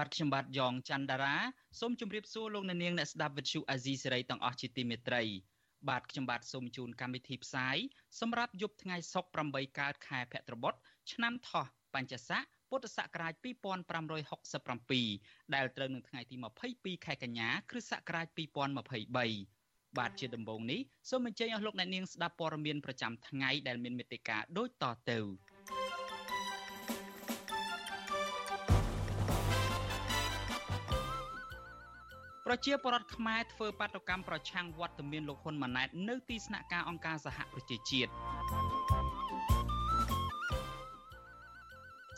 បាទខ្ញុំបាទយ៉ងច័ន្ទដារាសូមជម្រាបសួរលោកអ្នកនាងអ្នកស្ដាប់វិទ្យុអាស៊ីសេរីទាំងអស់ជាទីមេត្រីបាទខ្ញុំបាទសូមជូនកម្មវិធីផ្សាយសម្រាប់យប់ថ្ងៃសុក្រ8កើតខែភទ្របទឆ្នាំថោះបัญចស័កពុទ្ធសករាជ2567ដែលត្រូវនឹងថ្ងៃទី22ខែកញ្ញាគ្រិស្តសករាជ2023បាទជាដំបូងនេះសូមអញ្ជើញអស់លោកអ្នកនាងស្ដាប់ព័ត៌មានប្រចាំថ្ងៃដែលមានមេត្តាដូចតទៅ ប្រជាពលរដ្ឋខ្មែរធ្វើបាតកម្មប្រឆាំងវត្តមានលោកហ៊ុនម៉ាណែតនៅទីស្នាក់ការអង្គការសហប្រជាជាតិ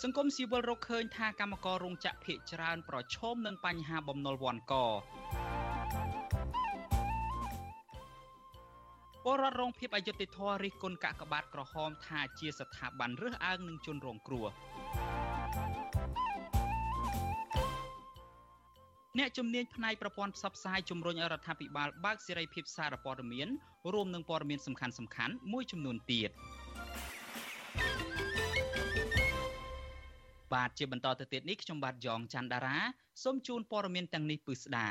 សង្គមស៊ីវិលរកឃើញថាកម្មកររោងចក្រភៀកច្រើនប្រឈមនឹងបញ្ហាបំណុលវ័នកពលរដ្ឋរងភាពអយុត្តិធម៌រិះគន់កាកបាទក្រហមថាជាស្ថាប័នរើសអើងនឹងជនរងគ្រោះ អ្នកជំនាញផ្នែកប្រព័ន្ធផ្សព្វផ្សាយជំរុញឲ្យរដ្ឋាភិបាលបើកសេរីភាពសារព័ត៌មានរួមនឹងព័ត៌មានសំខាន់សំខាន់មួយចំនួនទៀតបាទជាបន្តទៅទៀតនេះខ្ញុំបាទយ៉ងច័ន្ទដារាសូមជូនព័ត៌មានទាំងនេះពិស្ដា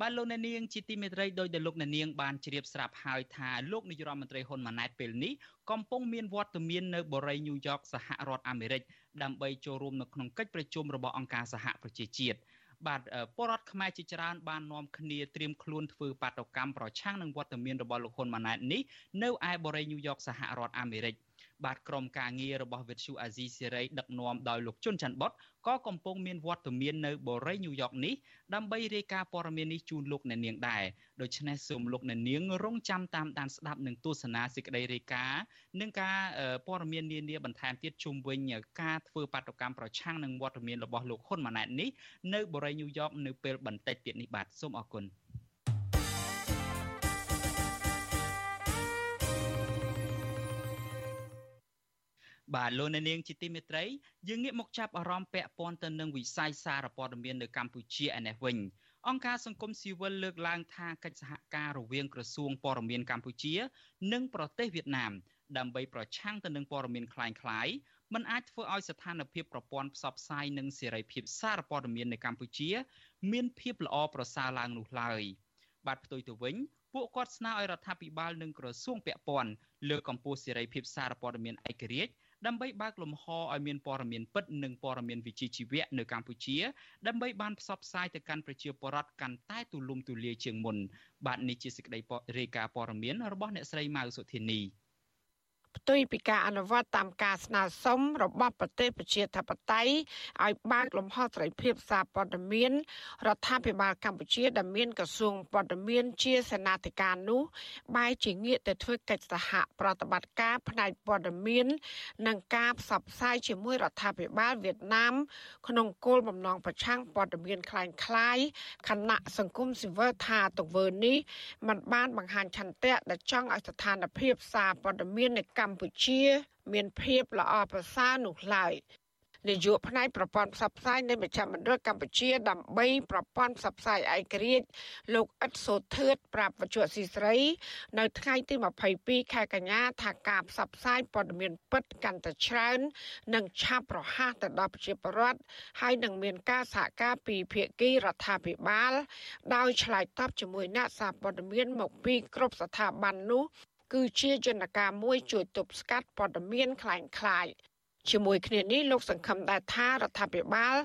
បាទលោកអ្នកនាងជាទីមេត្រីដោយដែលលោកអ្នកនាងបានជ្រាបស្រាប់ហើយថាលោកនាយរដ្ឋមន្ត្រីហ៊ុនម៉ាណែតពេលនេះកំពុងមានវត្តមាននៅបូរីញូវយ៉កសហរដ្ឋអាមេរិកដើម្បីចូលរួមនៅក្នុងកិច្ចប្រជុំរបស់អង្គការសហប្រជាជាតិ បាទពលរដ្ឋខ្មែរជាច្រើនបាននាំគ្នាត្រៀមខ្លួនធ្វើបាតកម្មប្រឆាំងនឹងវត្តមានរបស់លោកហ៊ុនម៉ាណែតនេះនៅឯបូរីញូវយ៉កសហរដ្ឋអាមេរិក បាទក្រុមការងាររបស់វិទ្យុអាស៊ីសេរីដឹកនាំដោយលោកជុនច័ន្ទបតក៏កំពុងមានវត្តមាននៅបូរីញូវយ៉កនេះដើម្បីរាយការណ៍ព័ត៌មាននេះជូនលោកអ្នកនាងដែរដូច្នេះសូមលោកអ្នកនាងរងចាំតាមដានស្ដាប់នឹងទស្សនាសេចក្តីរាយការណ៍និងការព័ត៌មាននានាបន្ថែមទៀតជុំវិញការធ្វើបាតុកម្មប្រឆាំងនឹងវត្តមានរបស់លោកហ៊ុនម៉ាណែតនេះនៅបូរីញូវយ៉កនៅពេលបន្តិចទៀតនេះបាទសូមអរគុណ បាទលោកអ្នកនាងជាទីមេត្រីយើងងាកមកចាប់អារម្មណ៍ពាក់ព័ន្ធទៅនឹងវិស័យសារព័ត៌មាននៅកម្ពុជាឯនេះវិញអង្គការសង្គមស៊ីវិលលើកឡើងថាកិច្ចសហការរវាងក្រសួងព័ត៌មានកម្ពុជា និងប្រទេសវៀតណាមដើម្បីប្រឆាំងទៅនឹងព័ត៌មានคล้ายៗมันអាចធ្វើឲ្យស្ថានភាពប្រព័ន្ធផ្សព្វផ្សាយនិងសេរីភាពសារព័ត៌មាននៅកម្ពុជា មានភាពល្អប្រសើរឡើងនោះឡើយបាទផ្ទុយទៅវិញពួកគាត់ស្នើឲ្យរដ្ឋាភិបាលនិងក្រសួងពាក់ព័ន្ធលើកកម្ពស់សេរីភាពសារព័ត៌មានឯករាជ្យ ដើម្បីបើកលំហឲ្យមានព័ត៌មានពិតនិងព័ត៌មានវិជ្ជាជីវៈនៅកម្ពុជា ដើម្បីបានផ្សព្វផ្សាយទៅកាន់ប្រជាពលរដ្ឋកាន់តែទូលំទូលាយជាងមុនបាទនេះជាសេចក្តីរាយការណ៍ព័ត៌មានរបស់អ្នកស្រីម៉ៅសុធានី ផ្ទុយពីការអនុវត្តតាមការស្នើសុំរបស់ប្រទេសប្រជាធិបតេយ្យឲ្យបើកលំហសេរីភាពសារព័ត៌មានរដ្ឋាភិបាលកម្ពុជាដែលមានក្រសួងព័ត៌មានជាសេនាធិការនោះបែរជាងាកទៅធ្វើកិច្ចសហប្រតិបត្តិការផ្នែកព័ត៌មាននិងការផ្សព្វផ្សាយជាមួយរដ្ឋាភិបាលវៀតណាមក្នុងគោលបំណងប្រឆាំងព័ត៌មានคล้ายៗខណៈសង្គមស៊ីវិលថាទង្វើនេះมันបានបង្ហាញឆន្ទៈដែលចង់ឲ្យស្ថានភាពសារព័ត៌មាននៅ កម្ពុជា មានភាពល្អប្រសើរនោះឡើយនាយកផ្នែកប្រព័ន្ធផ្សព្វផ្សាយនៃមជ្ឈមណ្ឌលកម្ពុជា ដើម្បីប្រព័ន្ធផ្សព្វផ្សាយឯករាជ្យលោកអ៊ិតសូធឿតប្រាប់វិទ្យុស៊ីស្រី នៅថ្ងៃទី22ខែកញ្ញាថាការផ្សព្វផ្សាយព័ត៌មានពិតកាន់តែច្រើន និងឆាប់រហ័សទៅដល់ប្រជាពលរដ្ឋហើយនឹងមានការសហការពីភាគីរដ្ឋាភិបាល ដោយឆ្លើយតបជាមួយអ្នកសារព័ត៌មានមកពីគ្រប់ស្ថាប័ននោះ គឺជាយន្តការមួយជួយទប់ស្កាត់ព័ត៌មានคล้ายៗជាមួយគ្នានេះលោកសង្ឃឹមដែរថារដ្ឋាភិបាល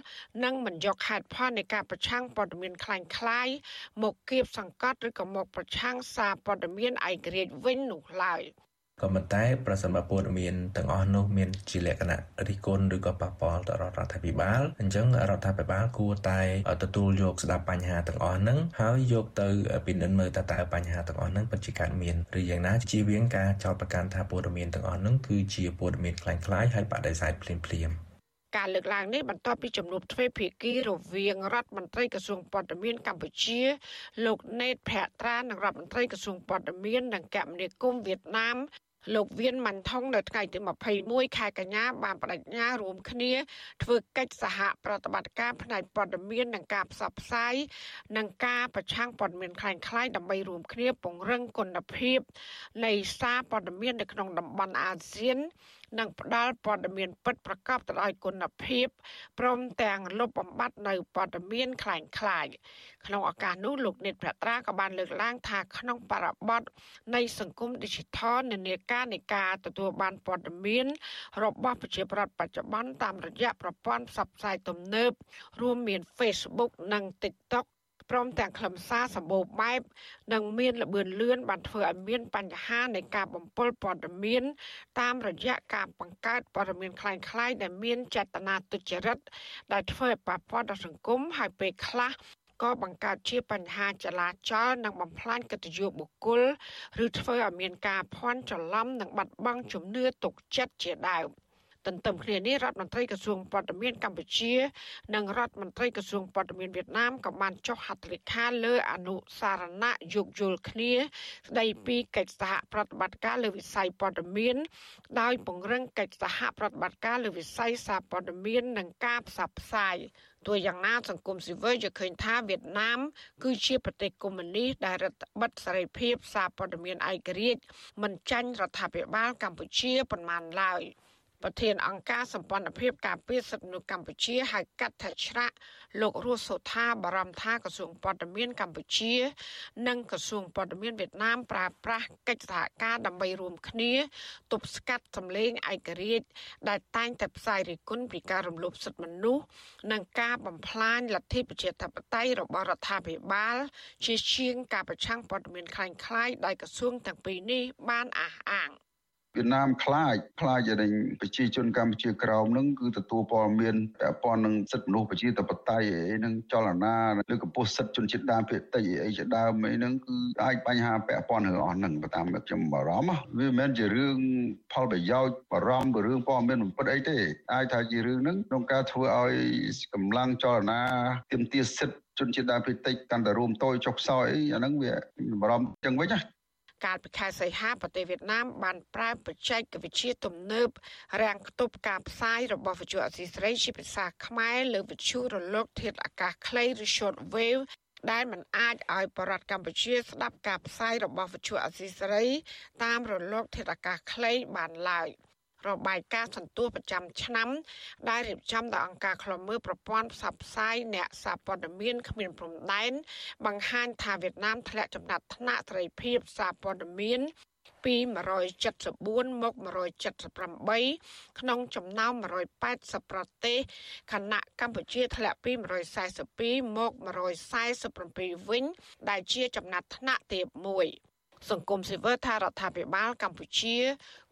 នឹងមិនយកហេតុផលនៃការប្រឆាំងព័ត៌មានคล้ายៗមកគៀបសង្កត់ឬក៏មកប្រឆាំងសារព័ត៌មានឯករាជ្យវិញនោះឡើយ។ ក៏ប៉ុន្តែប្រសិនបើព័ត៌មានទាំងអស់នោះមានជាលក្ខណៈរិះគន់ឬក៏ប៉ះពាល់ទៅរដ្ឋរដ្ឋាភិបាលអញ្ចឹងរដ្ឋាភិបាលគួរតែទទួលយកស្ដាប់បញ្ហាទាំងអស់ហ្នឹងហើយយកទៅពិនិត្យមើលតើតើបញ្ហាទាំងអស់ហ្នឹងពិតជាកើតមានឬយ៉ាងណាជៀសវាងការចោទប្រកាន់ថាព័ត៌មានទាំងអស់ហ្នឹងគឺជាព័ត៌មានคล้ายៗហើយបដិសេធភ្លាមៗ ការលើកឡើងនេះបន្ទាប់ពីជំនួបទ្វេភាគីរវាងរដ្ឋមន្ត្រីក្រសួងព័ត៌មានកម្ពុជា លោកណេតភក្ត្រានិងរដ្ឋមន្ត្រីក្រសួងព័ត៌មាននិងគមនាគមន៍វៀតណាម លោកវៀនម៉ាន់ថុងនៅថ្ងៃទី21ខែកញ្ញាបានបដិញ្ញារួមគ្នាធ្វើកិច្ចសហប្រតិបត្តិការផ្នែកព័ត៌មាននិងការផ្សព្វផ្សាយនិងការប្រឆាំងព័ត៌មានคล้ายៗដើម្បីរួមគ្នាពង្រឹងគុណភាពនៃសារព័ត៌មាននៅក្នុងតំបន់អាស៊ាន និងផ្ដល់ព័ត៌មានពិតប្រាកដទៅដោយគុណភាពព្រមទាំងលុបបំបាត់នៅព័ត៌មានคล้ายคล้ายក្នុងឱកាសនោះលោកនិតប្រត្រាក៏បានលើកឡើងថាក្នុងបរិបទនៃសង្គម Digital នានាការនៃការទទួលបានព័ត៌មានរបស់ប្រជាប្រដ្ឋបច្ចុប្បន្នតាមរយៈប្រព័ន្ធផ្សព្វផ្សាយទំនើបរួមមាន Facebook និង TikTok ព្រមទាំងខ្លឹមសារសម្បូរបែបនិងមានល្បឿនលឿនបានធ្វើឲ្យមានបញ្ហានៃការបំពុលព័ត៌មានតាមរយៈការបង្កើតព័ត៌មានคล้ายៗដែលមានចេតនាទុច្ចរិតដែលធ្វើឲ្យប៉ះពាល់ដល់សង្គមហើយពេលខ្លះក៏បង្កើតជាបញ្ហាចលាចលនិងបំផ្លាញកិត្តិយសបុគ្គលឬធ្វើឲ្យមានការភ័ន្តច្រឡំនិងបាត់បង់ជំនឿទុកចិត្តជាដើម។ ទន្ទឹមគ្នានេះរដ្ឋមន្ត្រីក្រសួងព័ត៌មានកម្ពុជា និងរដ្ឋមន្ត្រីក្រសួងព័ត៌មានវៀតណាមក៏បានចុះហត្ថលេខាលើអនុសារណៈយោគយល់គ្នាស្ដីពីកិច្ចសហប្រតិបត្តិការលើវិស័យព័ត៌មានដោយពង្រឹងកិច្ចសហប្រតិបត្តិការលើវិស័យសារព័ត៌មាននិងការផ្សព្វផ្សាយទោះយ៉ាងណាសង្គមស៊ីវិលយល់ឃើញថាវៀតណាម គឺជាប្រទេសកុម្មុយនីសដែលរដ្ឋបិទសេរីភាពសារព័ត៌មានឯករាជ្យមិនចាញ់រដ្ឋាភិបាលកម្ពុជាប៉ុន្មានឡើយ។ ប្រធានអង្គការសម្ព័ន្ធភាពការពារសិទ្ធិមនុស្សកម្ពុជាហៅកាត់ថាឆ្រាក់លោករស់សូថាបារម្ភថាក្រសួងព័ត៌មានកម្ពុជា និងក្រសួងព័ត៌មានវៀតណាមប្រើប្រាស់កិច្ចសហការដើម្បីរួមគ្នាទប់ស្កាត់សម្លេងឯករាជ្យដែលតែងតែផ្សាយរិះគន់ពីការរំលោភសិទ្ធិមនុស្សនិងការបំផ្លាញលទ្ធិប្រជាធិបតេយ្យរបស់រដ្ឋាភិបាល ជាជាងការប្រឆាំងព័ត៌មានคล้ายៗដោយក្រសួងទាំងពីរនេះបានអះអាង វៀតណាមខ្លាចខ្លាចឲ្យប្រជាជនកម្ពុជាក្រោមនឹងគឺទទួលព័ត៌មានពាក់ព័ន្ធនឹងសិទ្ធិមនុស្សប្រជាធិបតេយ្យអីនឹងចលនាឬកម្ពុជាសិទ្ធិជនជាតិដើមភាគតិចអីជាដើមអីហ្នឹងគឺអាចបញ្ហាពាក់ព័ន្ធរឿងអស់ហ្នឹងតាមខ្ញុំបារម្ភវាមិនមែនជារឿងផលប្រយោជន៍បារម្ភរឿងព័ត៌មានបំផិតអីទេអាចថាជារឿងហ្នឹងក្នុងការធ្វើឲ្យកម្លាំងចលនាទាមទារសិទ្ធិជនជាតិដើមភាគតិចកាន់តែរួមតូចចុះខ្សោយអីអាហ្នឹងវាបារម្ភចឹងវិញណា កាលពីខែសីហាប្រទេសវៀតណាមបានប្រើបច្ចេកវិទ្យាទំនើបរាំងខ្ទប់ការផ្សាយរបស់វិទ្យុអសីស្រីជាភាសាខ្មែរលើវិទ្យុរលក ធាតុអាកាសខ្លីឬ short wave ដែលมันអាចឲ្យបរដ្ឋកម្ពុជាស្ដាប់ការផ្សាយរបស់វិទ្យុអសីស្រីតាមរលកធាតុអាកាសខ្លីបានឡើយ។ របាយការណ៍សន្ទុះប្រចាំឆ្នាំ ដែលរៀបចំដោយអង្គការឃ្លាំមើលប្រព័ន្ធផ្សព្វផ្សាយអ្នកសារព័ត៌មានគ្មានព្រំដែនបង្ហាញថាវៀតណាមធ្លាក់ចំណាត់ថ្នាក់សេរីភាពសារព័ត៌មានពី174មក178ក្នុងចំណោម180ប្រទេសខណៈកម្ពុជាធ្លាក់ពី142មក147វិញ ដែលជាចំណាត់ថ្នាក់ទាបមួយ សង្គមស៊ីវិលថារដ្ឋាភិបាលកម្ពុជា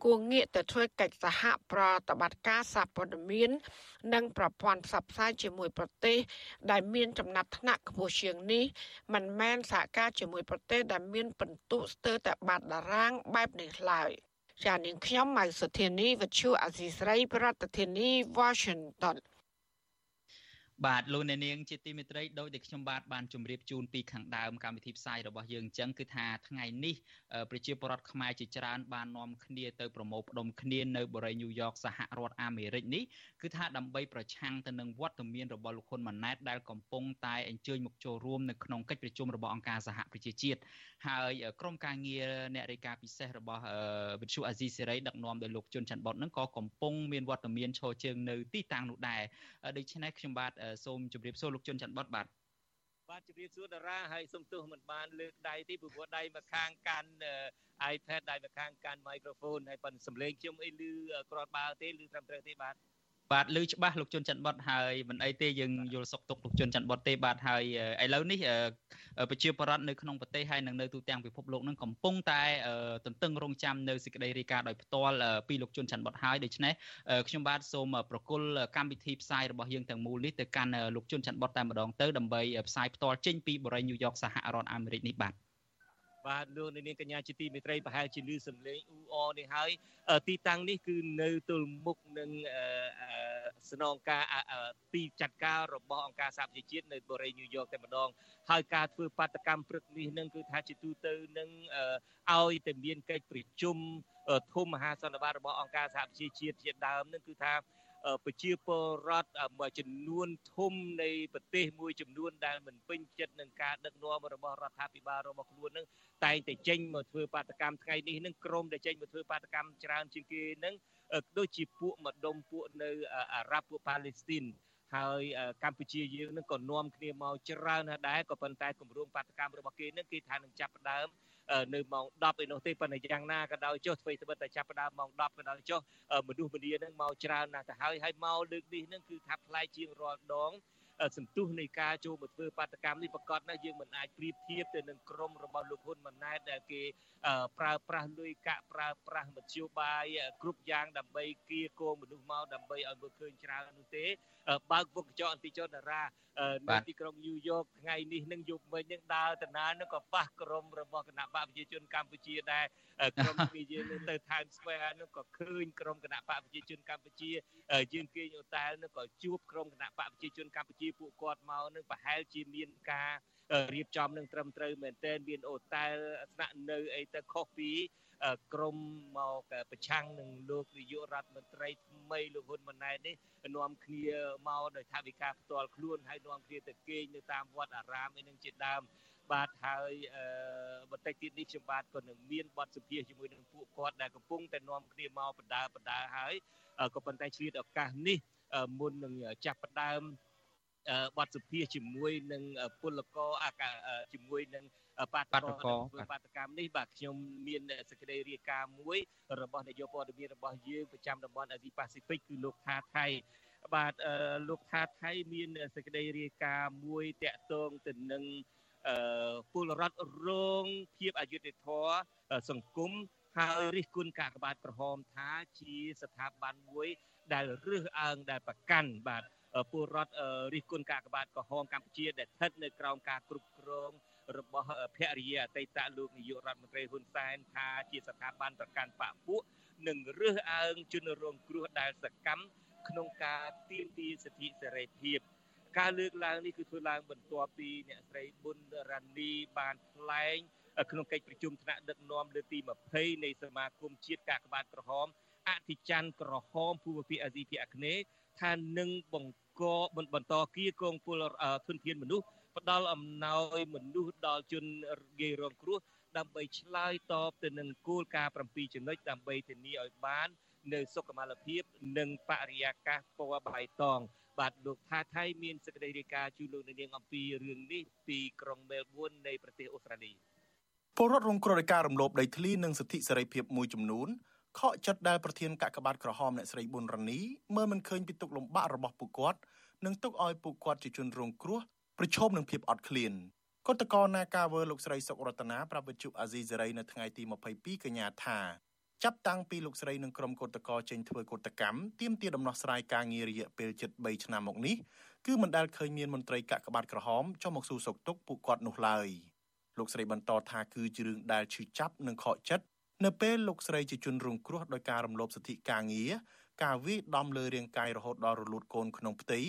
គួរងាកទៅធ្វើកិច្ចសហប្រតិបត្តិការសារព័ត៌មាន និងប្រព័ន្ធផ្សព្វផ្សាយជាមួយប្រទេស ដែលមានចំណាត់ថ្នាក់ខ្ពស់ជាងនេះមិនមែនសហការជាមួយប្រទេសដែលមានពិន្ទុស្ទើរតែបាត់តារាងបែបនេះឡើយចានាងខ្ញុំម៉ៅសុធានីវិទ្យុអាស៊ីស្រី ប្រធានាធិបតី Washington បាទលោកអ្នកនាងជាទីមេត្រីដោយដែលខ្ញុំបាទបានជម្រាបជូនពីខាងដើមកម្មវិធីផ្សាយរបស់យើងអញ្ចឹងគឺថាថ្ងៃនេះប្រជាពលរដ្ឋខ្មែរជាច្រើនបាននាំគ្នាទៅប្រមូលផ្ដុំគ្នានៅបរិយាញូវយ៉កសហរដ្ឋអាមេរិកនេះគឺថាដើម្បីប្រឆាំងទៅនឹងវត្តមានរបស់លោកហ៊ុនម៉ាណែតដែលកំពុងតែអញ្ជើញមកចូលរួមនៅក្នុងកិច្ចប្រជុំរបស់អង្គការសហប្រជាជាតិហើយក្រុមការងារអ្នករាយការណ៍ពិសេសរបស់វិទ្យុអាស៊ីសេរីដឹកនាំដោយលោកជុនច័ន្ទបតនឹងក៏កំពុងមានវត្តមានឈរជើងនៅទីតាំងនោះដែរដូច្នេះខ្ញុំបាទសូមជម្រាបសួរលោកជុនច័ន្ទបតបាទបាទជម្រាបសួរតារាហើយសូមទោសមិនបានលើកដៃទីព្រោះដៃមកខាងកាន់ iPad ដៃមកខាងកាន់ microphone ហើយប៉ុន្តែសំឡេងខ្ញុំអីឮក្រាត់បើទេឮត្រឹមត្រូវទេបាទ បាទលើច្បាស់លោកជុនច័ន្ទបតហើយមិនអីទេយើងយល់សុខទុក្ខលោកជុនច័ន្ទបតទេបាទហើយឥឡូវនេះប្រជាពលរដ្ឋនៅក្នុងប្រទេសហើយនិងនៅទូទាំងពិភពលោកនឹងកំពុងតែទន្ទឹងរង់ចាំនៅសេចក្តីរាយការណ៍ដោយផ្ទាល់ពីលោកជុនច័ន្ទបតហើយដូច្នេះខ្ញុំបាទសូមប្រគល់កម្មវិធីផ្សាយរបស់យើងទាំងមូលនេះទៅកាន់លោកជុនច័ន្ទបតតែម្ដងទៅដើម្បីផ្សាយផ្ទាល់ចេញពីបរិយាញូវយ៉កសហរដ្ឋអាមេរិកនេះបាទ បាទលោកនាងកញ្ញាជាទីមេត្រីប្រហែលជាលឺសំឡេងអ៊ូអនេះហើយទីតាំងនេះគឺនៅទល់មុខនឹងស្នងការទីចាត់ការរបស់អង្គការសហប្រជាជាតិនៅបូរីញូវយ៉កតែម្ដងហើយការធ្វើបាតកម្មព្រឹកនេះនឹងគឺថាជាទូទៅនឹងឲ្យតែមានកិច្ចប្រជុំធំមហាសន្និបាតរបស់អង្គការសហប្រជាជាតិជាដើមនឹងគឺថា ប្រជាពលរដ្ឋមួយចំនួនធំនៃប្រទេសមួយចំនួនដែលមិនពេញចិត្តនឹងការដឹកនាំរបស់រដ្ឋាភិបាលរបស់ខ្លួននឹងតែងតែចេញមកធ្វើបាតកម្មថ្ងៃនេះនឹងក្រុមដែលចេញមកធ្វើបាតកម្មច្រើនជាងគេនឹងដូចជាពួកម្ដុំពួកនៅអារ៉ាប់ពួកប៉ាឡេស្ទីនហើយកម្ពុជាយើងនឹងក៏នាំគ្នាមកច្រើនណាស់ដែរក៏ប៉ុន្តែគម្រោងបាតកម្មរបស់គេនឹងគេថានឹងចាប់ផ្ដើម នៅម៉ោង10ឯនោះទេប៉ុន្តែយ៉ាងណាក៏ដោយចុះធ្វើត្បិតតែចាប់ផ្ដើមម៉ោង10ក៏ដោយចុះមនុស្សម្នានឹងមកច្រើនណាស់ទៅហើយហើយមកលើកនេះនឹងគឺថាប្លែកជាងរាល់ដង សន្ទុះនៃការចូលមកធ្វើបាតកម្មនេះប្រកាសណាស់យើងមិនអាចប្រៀបធៀបទៅនឹងក្រុមរបស់លោកហ៊ុនម៉ាណែតដែលគេប្រើប្រាស់លុយកាក់ប្រើប្រាស់មធ្យោបាយគ្រប់យ៉ាងដើម្បីគៀកងមនុស្សមកដើម្បីឲ្យមើលឃើញច្រើននោះទេបើកពុកកញ្ចក់អន្តិចតារានៅទីក្រុងញូវយ៉កថ្ងៃនេះនឹងយប់មិញនឹងដើរតាណានឹងក៏ប៉ះក្រុមរបស់គណៈបកប្រជាជនកម្ពុជាដែរក្រុមគ្នាយើងនឹងទៅ Times Square នឹងក៏ឃើញក្រុមគណៈបកប្រជាជនកម្ពុជាយើងគេងអូតែលនឹងក៏ជួបក្រុមគណៈបកប្រជាជនកម្ពុជាពួកគាត់មកនឹងប្រហែលជាមានការរៀបចំនឹងត្រឹមត្រូវមែនទែនមានអូតែលស្នាក់នៅអីទៅខុសពីក្រមមកប្រឆាំងនឹងលោកនាយករដ្ឋមន្ត្រីថ្មីលោកហ៊ុនម៉ាណែតនេះនាំគ្នាមកដោយថាវិការផ្ទាល់ខ្លួនហើយនាំគ្នាទៅគេងនៅតាមវត្តអារាមអីនឹងជាដើមបាទហើយបន្តិចទៀតនេះខ្ញុំបាទក៏នឹងមានបទសម្ភាសជាមួយនឹងពួកគាត់ដែលកំពុងតែនាំគ្នាមកបដាបដាហើយក៏ប៉ុន្តែឆ្លៀតឱកាសនេះមុននឹងចាប់ផ្ដើម បទសម្ភាសជាមួយនឹងពលករអាកាជាមួយនឹងបាតកោធ្វើបាតកម្មនេះបាទខ្ញុំមានសេចក្តីរាយការណ៍មួយរបស់នាយកព័ត៌មានរបស់យើងប្រចាំតំបន់អាស៊ីប៉ាស៊ីហ្វិកគឺលោកថាថៃបាទលោកថាថៃមានសេចក្តីរាយការណ៍មួយតាក់ទងទៅនឹងពលរដ្ឋរងភាពអយុត្តិធម៌សង្គមហើយរិះគន់កាកបាទក្រហមថាជាស្ថាប័នមួយដែលរើសអើងដែលប្រកាន់បាទ ពលរដ្ឋរិះគន់កាកបាទក្រហមកម្ពុជាដែលស្ថិតនៅក្រោមការគ្រប់គ្រងរបស់ភរិយាអតីតលោកនាយករដ្ឋមន្ត្រីហ៊ុនសែនថាជាស្ថាប័នប្រកាន់បកពួកនិងរើសអើងជនរងគ្រោះដែលសកម្មក្នុងការទាមទារសិទ្ធិសេរីភាពការលើកឡើងនេះគឺធ្វើឡើងបន្ទាប់ពីអ្នកស្រីប៊ុនរ៉ានីបានថ្លែងក្នុងកិច្ចប្រជុំថ្នាក់ដឹកនាំលើកទី20នៃសមាគមជាតិកាកបាទក្រហមអធិច័ន្ទក្រហមភូមិភាគអាស៊ីភាគអាគ្នេយ៍ថានឹងបង្កបន្តគៀកងពលធនធានមនុស្សផ្ដល់អំណោយមនុស្សដល់ជនងាយរងគ្រោះដើម្បីឆ្លើយតបទៅនឹងគោលការណ៍7ចំណុចដើម្បីធានាឲ្យបាននៅសុខុមាលភាពនិងបរិយាកាសពណ៌បៃតងបាទលោកថាថៃមានសេចក្តីរាយការណ៍ជូនលោកនាងអំពីរឿងនេះពីក្រុងមែលប៊ននៃប្រទេសអូស្ត្រាលីពលរដ្ឋរងគ្រោះដោយការរំលោភដីធ្លីនិងសិទ្ធិសេរីភាពមួយចំនួន ខកចិត្តដែលប្រធានកាកបាទក្រហមអ្នកស្រីប៊ុនរ៉ានីមើលមិនឃើញពីទុកលំបាករបស់ពួកគាត់និងទុកឲ្យពួកគាត់ជាជនរងគ្រោះប្រឈមនឹងភាពអត់ឃ្លានកតកោនាការវើលោកស្រីសុករតនាប្រាប់វិទ្យុអាស៊ីសេរីនៅថ្ងៃទី22កញ្ញាថាចាប់តាំងពីលោកស្រីនិងក្រុមកតកោចេញធ្វើកតកម្មទាមទារដំណោះស្រាយការងាររយៈពេលជិត3ឆ្នាំមកនេះគឺមិនដែលឃើញមានមន្ត្រីកាកបាទក្រហមចុះមកសួរសុខទុក្ខពួកគាត់នោះឡើយលោកស្រីបន្តថាគឺជារឿងដែលឈឺចាប់និងខកចិត្ត នៅពេលលោកស្រីជាជនរងគ្រោះដោយការរំលោភសិទ្ធិការងារការវាយដំលើរាងកាយរហូតដល់រលូតកូនក្នុងផ្ទៃ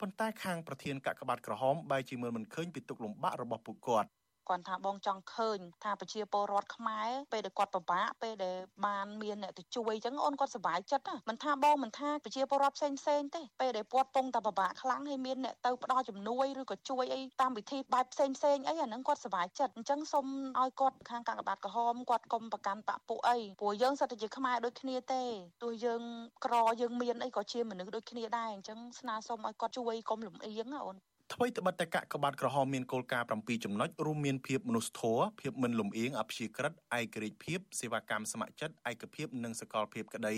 ប៉ុន្តែខាងប្រធានកាកបាទក្រហមបែរជាមើលមិនឃើញពីទុកលំបាករបស់ពួកគាត់ គាត់ថាបងចង់ឃើញថាប្រជាពលរដ្ឋខ្មែរពេលដែលគាត់ពិបាកពេលដែលបានមានអ្នកទៅជួយអញ្ចឹងអូនគាត់សុបាយចិត្តមិនថាបងមិនថាប្រជាពលរដ្ឋផ្សេងផ្សេងទេពេលដែលគាត់ពងតែពិបាកខ្លាំងហើយមានអ្នកទៅផ្ដល់ជំនួយឬក៏ជួយអីតាមវិធីបែបផ្សេងផ្សេងអីអាហ្នឹងគាត់សុបាយចិត្តអញ្ចឹងសូមឲ្យគាត់ខាងកាកបាទក្រហមគាត់កុំប្រកាន់បពពួកអីព្រោះយើងសិតតែជាខ្មែរដូចគ្នាទេទោះយើងក្រយើងមានអីក៏ជាមនុស្សដូចគ្នាដែរអញ្ចឹងស្នើសុំឲ្យគាត់ជួយកុំលំអៀងអូន ថ្មីត្បិតតែកាកបាទក្រហមមានគោលការណ៍7ចំណុចរួមមានភាពមនុស្សធម៌ភាពមិនលំអៀងអព្យាក្រឹតឯករាជ្យភាពសេវាកម្មស្ម័គ្រចិត្តឯកភាពនិងសកលភាពក្តី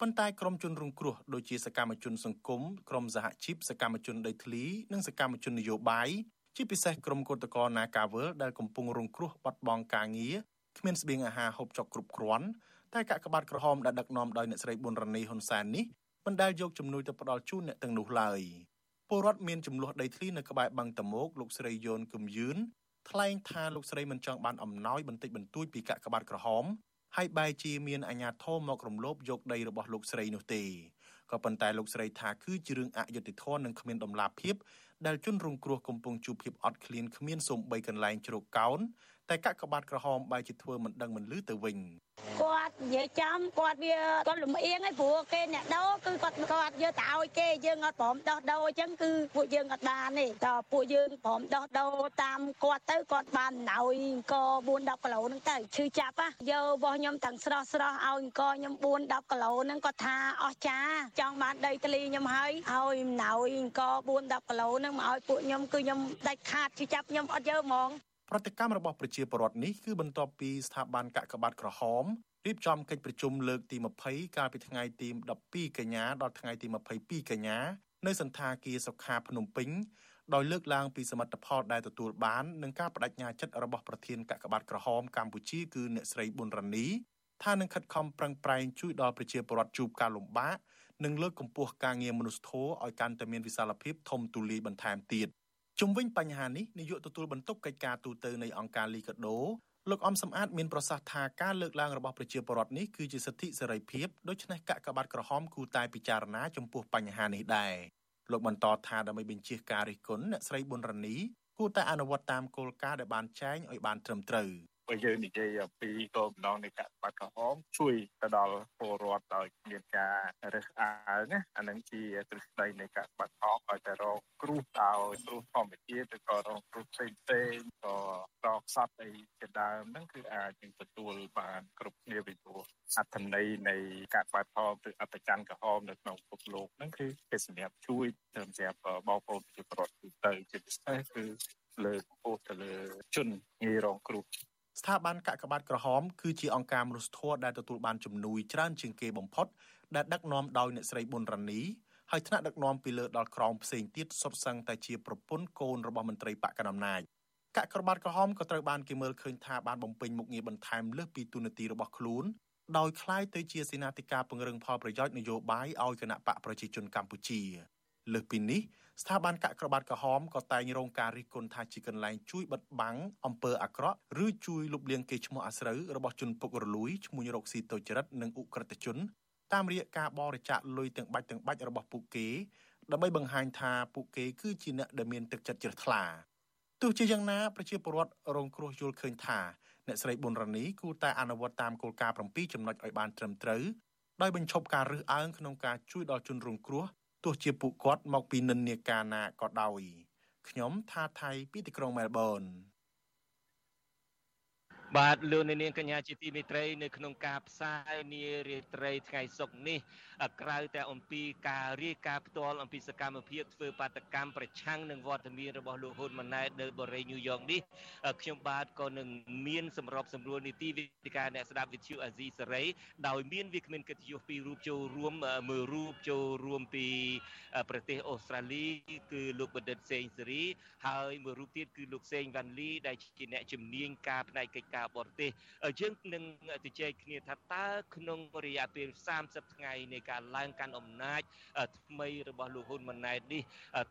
ប៉ុន្តែក្រមជនរងគ្រោះដូចជាសកម្មជនសង្គមក្រមសហជីពសកម្មជនដីធ្លីនិងសកម្មជននយោបាយជាពិសេសក្រមកោតក្រនាការវលដែលកំពុងរងគ្រោះបាត់បង់ការងារគ្មានស្បៀងអាហារហូបចុកគ្រប់គ្រាន់តែកាកបាទក្រហមដែលដឹកនាំដោយអ្នកស្រីប៊ុនរ៉ានីហ៊ុនសែននេះមិនដែលយកជំនួយទៅផ្ដល់ជូនអ្នកទាំងនោះឡើយ ពលរដ្ឋមានចំនួនដីធ្លីនៅក្បែរបឹងតមោកលោកស្រីយូនគឹមយឿនថ្លែងថាលោកស្រីមិនចង់បានអំណោយបន្តិចបន្តួចពីកាកបាទក្រហមហើយបែរជាមានអាជ្ញាធរមករំលោភយកដីរបស់លោកស្រីនោះទេក៏ក៏ប៉ុន្តែលោកស្រីថាគឺជារឿងអយុត្តិធម៌និងគ្មានដំណាភាពដែលជនរងគ្រោះកំពុងជួបភាពអត់ឃ្លានគ្មានសូម្បីកន្លែងជ្រកកោន តែកាក់ក្បាត់ក្រហមបែរជាធ្វើមិនដឹងមិនលឺទៅវិញគាត់និយាយចំគាត់វាគាត់លំអៀងឯងព្រោះគេអ្នកដោគឺគាត់គាត់យកទៅឲ្យគេយើងអត់ព្រមដោះដូរអញ្ចឹងគឺពួកយើងអត់បានទេតើពួកយើងព្រមដោះដូរតាមគាត់ទៅគាត់បានឲ្យអង្គ4 10គីឡូហ្នឹងទៅឈឺចាប់ហ៎យករបស់ខ្ញុំទាំងស្រស់ស្រស់ឲ្យអង្គខ្ញុំ4 10គីឡូហ្នឹងគាត់ថាអស់ចាចង់បានដីធ្លីខ្ញុំហើយឲ្យណៅអង្គ4 10គីឡូហ្នឹងមកឲ្យពួកខ្ញុំគឺខ្ញុំដាច់ខាតឈឺចាប់ខ្ញុំអត់យកហ្មង ប្រតិកម្មរបស់ប្រជាពលរដ្ឋនេះគឺបន្ទាប់ពីស្ថាប័នកកបាត់ក្រហមរៀបចំកិច្ចប្រជុំលើកទី20កាលពីថ្ងៃទី12កញ្ញាដល់ថ្ងៃទី22កញ្ញានៅសន្តាគារសុខាភ្នំពេញដោយលើកឡើងពីសមិទ្ធផលដែលទទួលបាននិងការបដិញ្ញាចិត្តរបស់ប្រធានកកបាត់ក្រហមកម្ពុជាគឺអ្នកស្រីប៊ុនរ៉ានីថានឹងខិតខំប្រឹងប្រែងជួយដល់ប្រជាពលរដ្ឋជួបការលំបាកនិងលើកកម្ពស់ការងារមនុស្សធម៌ឲ្យកាន់តែមានវិសាលភាពធំទូលាយបន្ថែមទៀត ជុំវិញបញ្ហានេះនាយកទទួលបន្ទុកកិច្ចការទូតនៃអង្គការលីកាដូលោកអំសំអាតមានប្រសាសន៍ថាការលើកឡើងរបស់ប្រជាពលរដ្ឋនេះគឺជាសិទ្ធិសេរីភាពដូច្នេះកាកបាទក្រហមគូតែពិចារណាចំពោះបញ្ហានេះដែរលោកបន្តថាដើម្បីបញ្ជាការរិះគន់អ្នកស្រីប៊ុនរ៉ានីគួរតែអនុវត្តតាមគោលការណ៍ដែលបានចែងឲ្យបានត្រឹមត្រូវ។ បើយើងនិយាយអំពីគោលបំណងនៃការបដក្រហមជួយទៅដល់ពលរដ្ឋដោយមានការរើសអើងណាអានឹងជាទ្រឹស្ដីនៃការបដក្រហមឲ្យតែរងគ្រោះដោយគ្រោះធម្មជាតិឬក៏រងគ្រោះផ្សេងផ្សេងក៏រងសត្វអីជាដើមហ្នឹងគឺអាចនឹងទទួលបានគ្រប់គ្នាពីព្រោះអត្ថន័យនៃការបដក្រហមឬអត្តច័ន្ទក្រហមនៅក្នុងពិភពលោកហ្នឹងគឺគេសម្រាប់ជួយសម្រាប់បងប្អូនប្រជាពលរដ្ឋទូទៅជាពិសេសគឺលើកពោលទៅលើជនងាយរងគ្រោះ ស្ថាប័នកកបាតក្រហមគឺជាអង្គការមនុស្សធម៌ដែលទទួលបានជំនួយច្រើនជាងគេបំផុតដែលដឹកនាំដោយអ្នកស្រីប៊ុនរ៉ានីហើយថ្នាក់ដឹកនាំពីលើដល់ក្រោមផ្សេងទៀតសុទ្ធសឹងតែជាប្រពន្ធកូនរបស់មន្ត្រីបកកណ្ដាលអំណាចកកបាតក្រហមក៏ត្រូវបានគេមើលឃើញថាបានបំពេញមុខងារបន្ថែមលើសពីទូនាទីរបស់ខ្លួនដោយคล้ายទៅជាសេនាធិការពង្រឹងផលប្រយោជន៍នយោបាយឲ្យគណៈបកប្រជាជនកម្ពុជា លើសពីនេះស្ថាប័នកក្របបាត់ក្រហមក៏តែងរងការរិះគន់ថាជាកន្លែងជួយបិទបាំងអំពើអាក្រក់ឬជួយលុបលាងកេរ្តិ៍ឈ្មោះអាស្រូវរបស់ជនពុករលួយឈ្មោះរកស៊ីតូចចរិតនិងអ ுக ្រិតជនតាមរយៈការបរិច្ចាគលុយទាំងបាច់ទាំងបាច់របស់ពួកគេដើម្បីបង្ហាញថាពួកគេគឺជាអ្នកដែលមានទឹកចិត្តជ្រះថ្លាទោះជាយ៉ាងណាប្រជាពលរដ្ឋរងគ្រោះយល់ឃើញថាអ្នកស្រីប៊ុនរ៉ានីគួរតែអនុវត្តតាមគោលការណ៍7ចំណុចឲ្យបានត្រឹមត្រូវដោយបញ្ឈប់ការរើសអើងក្នុងការជួយដល់ជនរងគ្រោះ ទោះជាពួកគាត់មកពីនិន្នាការណាក៏ដោយខ្ញុំថាថៃពីទីក្រុងមែលប៊ន បាទលោកនាងកញ្ញាជាទីមេត្រីនៅក្នុងការផ្សាយនារាត្រីថ្ងៃសុក្រនេះក្រៅតែអំពីការរាយការណ៍ផ្ទាល់អំពីសកម្មភាពធ្វើបាតកម្មប្រឆាំងនឹងវត្តមានរបស់លោកហ៊ុនម៉ាណែតនៅបរិយាញូវយ៉កនេះខ្ញុំបាទក៏នឹងមានសម្របសម្រួលនីតិវិទ្យាអ្នកស្ដាប់វិទ្យុអាស៊ីសេរីដោយមានវាគ្មិនកិត្តិយសពីររូបចូលរួមមើលរូបចូលរួមពីប្រទេសអូស្ត្រាលីគឺលោកបណ្ឌិតសេងសេរី ហើយមួយរូបទៀតគឺលោកសេងវ៉ាន់លីដែលជាអ្នកជំនាញការផ្នែកកិច្ចការបរទេសយើងនឹងជជែកគ្នាថាតើក្នុងរយៈពេល30ថ្ងៃនៃការឡើងកាន់អំណាចថ្មីរបស់លោកហ៊ុនម៉ាណែតនេះ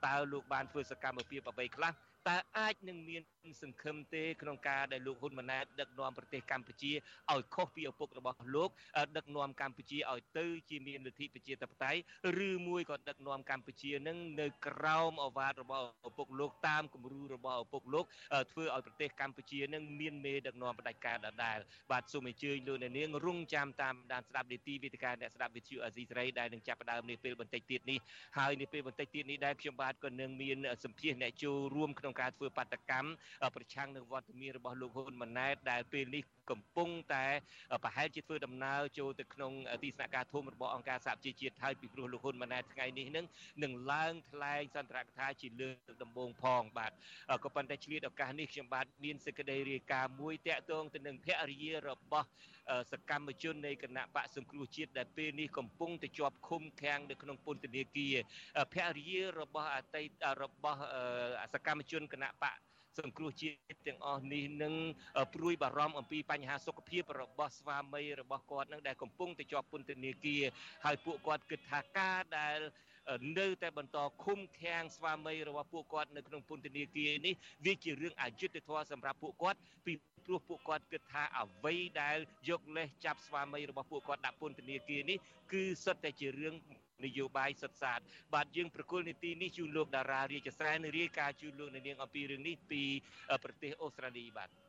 តើលោកបានធ្វើសកម្មភាពអ្វីខ្លះ តើអាចនឹងមានសង្ឃឹមទេក្នុងការដែលលោកហ៊ុនម៉ាណែតដឹកនាំប្រទេសកម្ពុជាឲ្យខុសពីឪពុករបស់លោកដឹកនាំកម្ពុជាឲ្យទៅជាមានលទ្ធិប្រជាធិបតេយ្យឬមួយក៏ដឹកនាំកម្ពុជានឹងនៅក្រោមអវាទរបស់ឪពុកលោកតាមគំរូរបស់ឪពុកលោកធ្វើឲ្យប្រទេសកម្ពុជានឹងមានមេដឹកនាំផ្ដាច់ការដដែលបាទសូមអញ្ជើញលោកអ្នកនាងរងចាំតាមដានស្ដាប់នីតិវិទ្យាអ្នកស្ដាប់វិទ្យុអាស៊ីសេរីដែលនឹងចាប់ផ្ដើមនាពេលបន្តិចទៀតនេះហើយនាពេលបន្តិចទៀតនេះដែរខ្ញុំបាទក៏នឹងមានសម្ភារអ្នកចូលរួមក្នុងការធ្វើបាតកម្មប្រឆាំងនឹងវត្តមានរបស់លោកហ៊ុនម៉ាណែតដែលពេលនេះកំពុងតែប្រហែលជាធ្វើដំណើរចូលទៅក្នុងទីស្នាក់ការធំរបស់អង្គការសហជីវជាតិហើយពីព្រោះលោកហ៊ុនម៉ាណែតថ្ងៃនេះនឹងនឹងឡើងថ្លែងសន្ទរកថាជាលើកដំបូងផងបាទក៏ប៉ុន្តែឆ្លៀតឱកាសនេះខ្ញុំបាទមានសេចក្តីរាយការណ៍មួយតាក់ទងទៅនឹងភរិយារបស់សកម្មជននៃគណៈបកសង្គ្រោះជាតិដែលពេលនេះកំពុងតែជាប់ឃុំឃាំងនៅក្នុងពន្ធនាគារភរិយារបស់អតីតរបស់សកម្មជនគណៈបកសង្គ្រោះជាតិទាំងអស់នេះនឹងព្រួយបារម្ភអំពីបញ្ហាសុខភាពរបស់ស្វាមីរបស់គាត់នឹងដែលកំពុងតែជាប់ពន្ធនាគារហើយពួកគាត់គិតថាការដែល នៅតែបន្តឃុំឃាំងស្វាមីរបស់ពួកគាត់នៅក្នុងពន្ធនាគារនេះវាជារឿងអយុត្តិធម៌សម្រាប់ពួកគាត់ពីព្រោះពួកគាត់គិតថាអ្វីដែលយកលេសចាប់ស្វាមីរបស់ពួកគាត់ដាក់ពន្ធនាគារនេះគឺសុទ្ធតែជារឿងនយោបាយសុទ្ធសាធបាទយើងប្រគល់នីតិនេះជូនលោកតារារាជស្រែនរាយការណ៍ជូនលោកនាងអំពីរឿងនេះពីប្រទេសអូស្ត្រាលីបាទ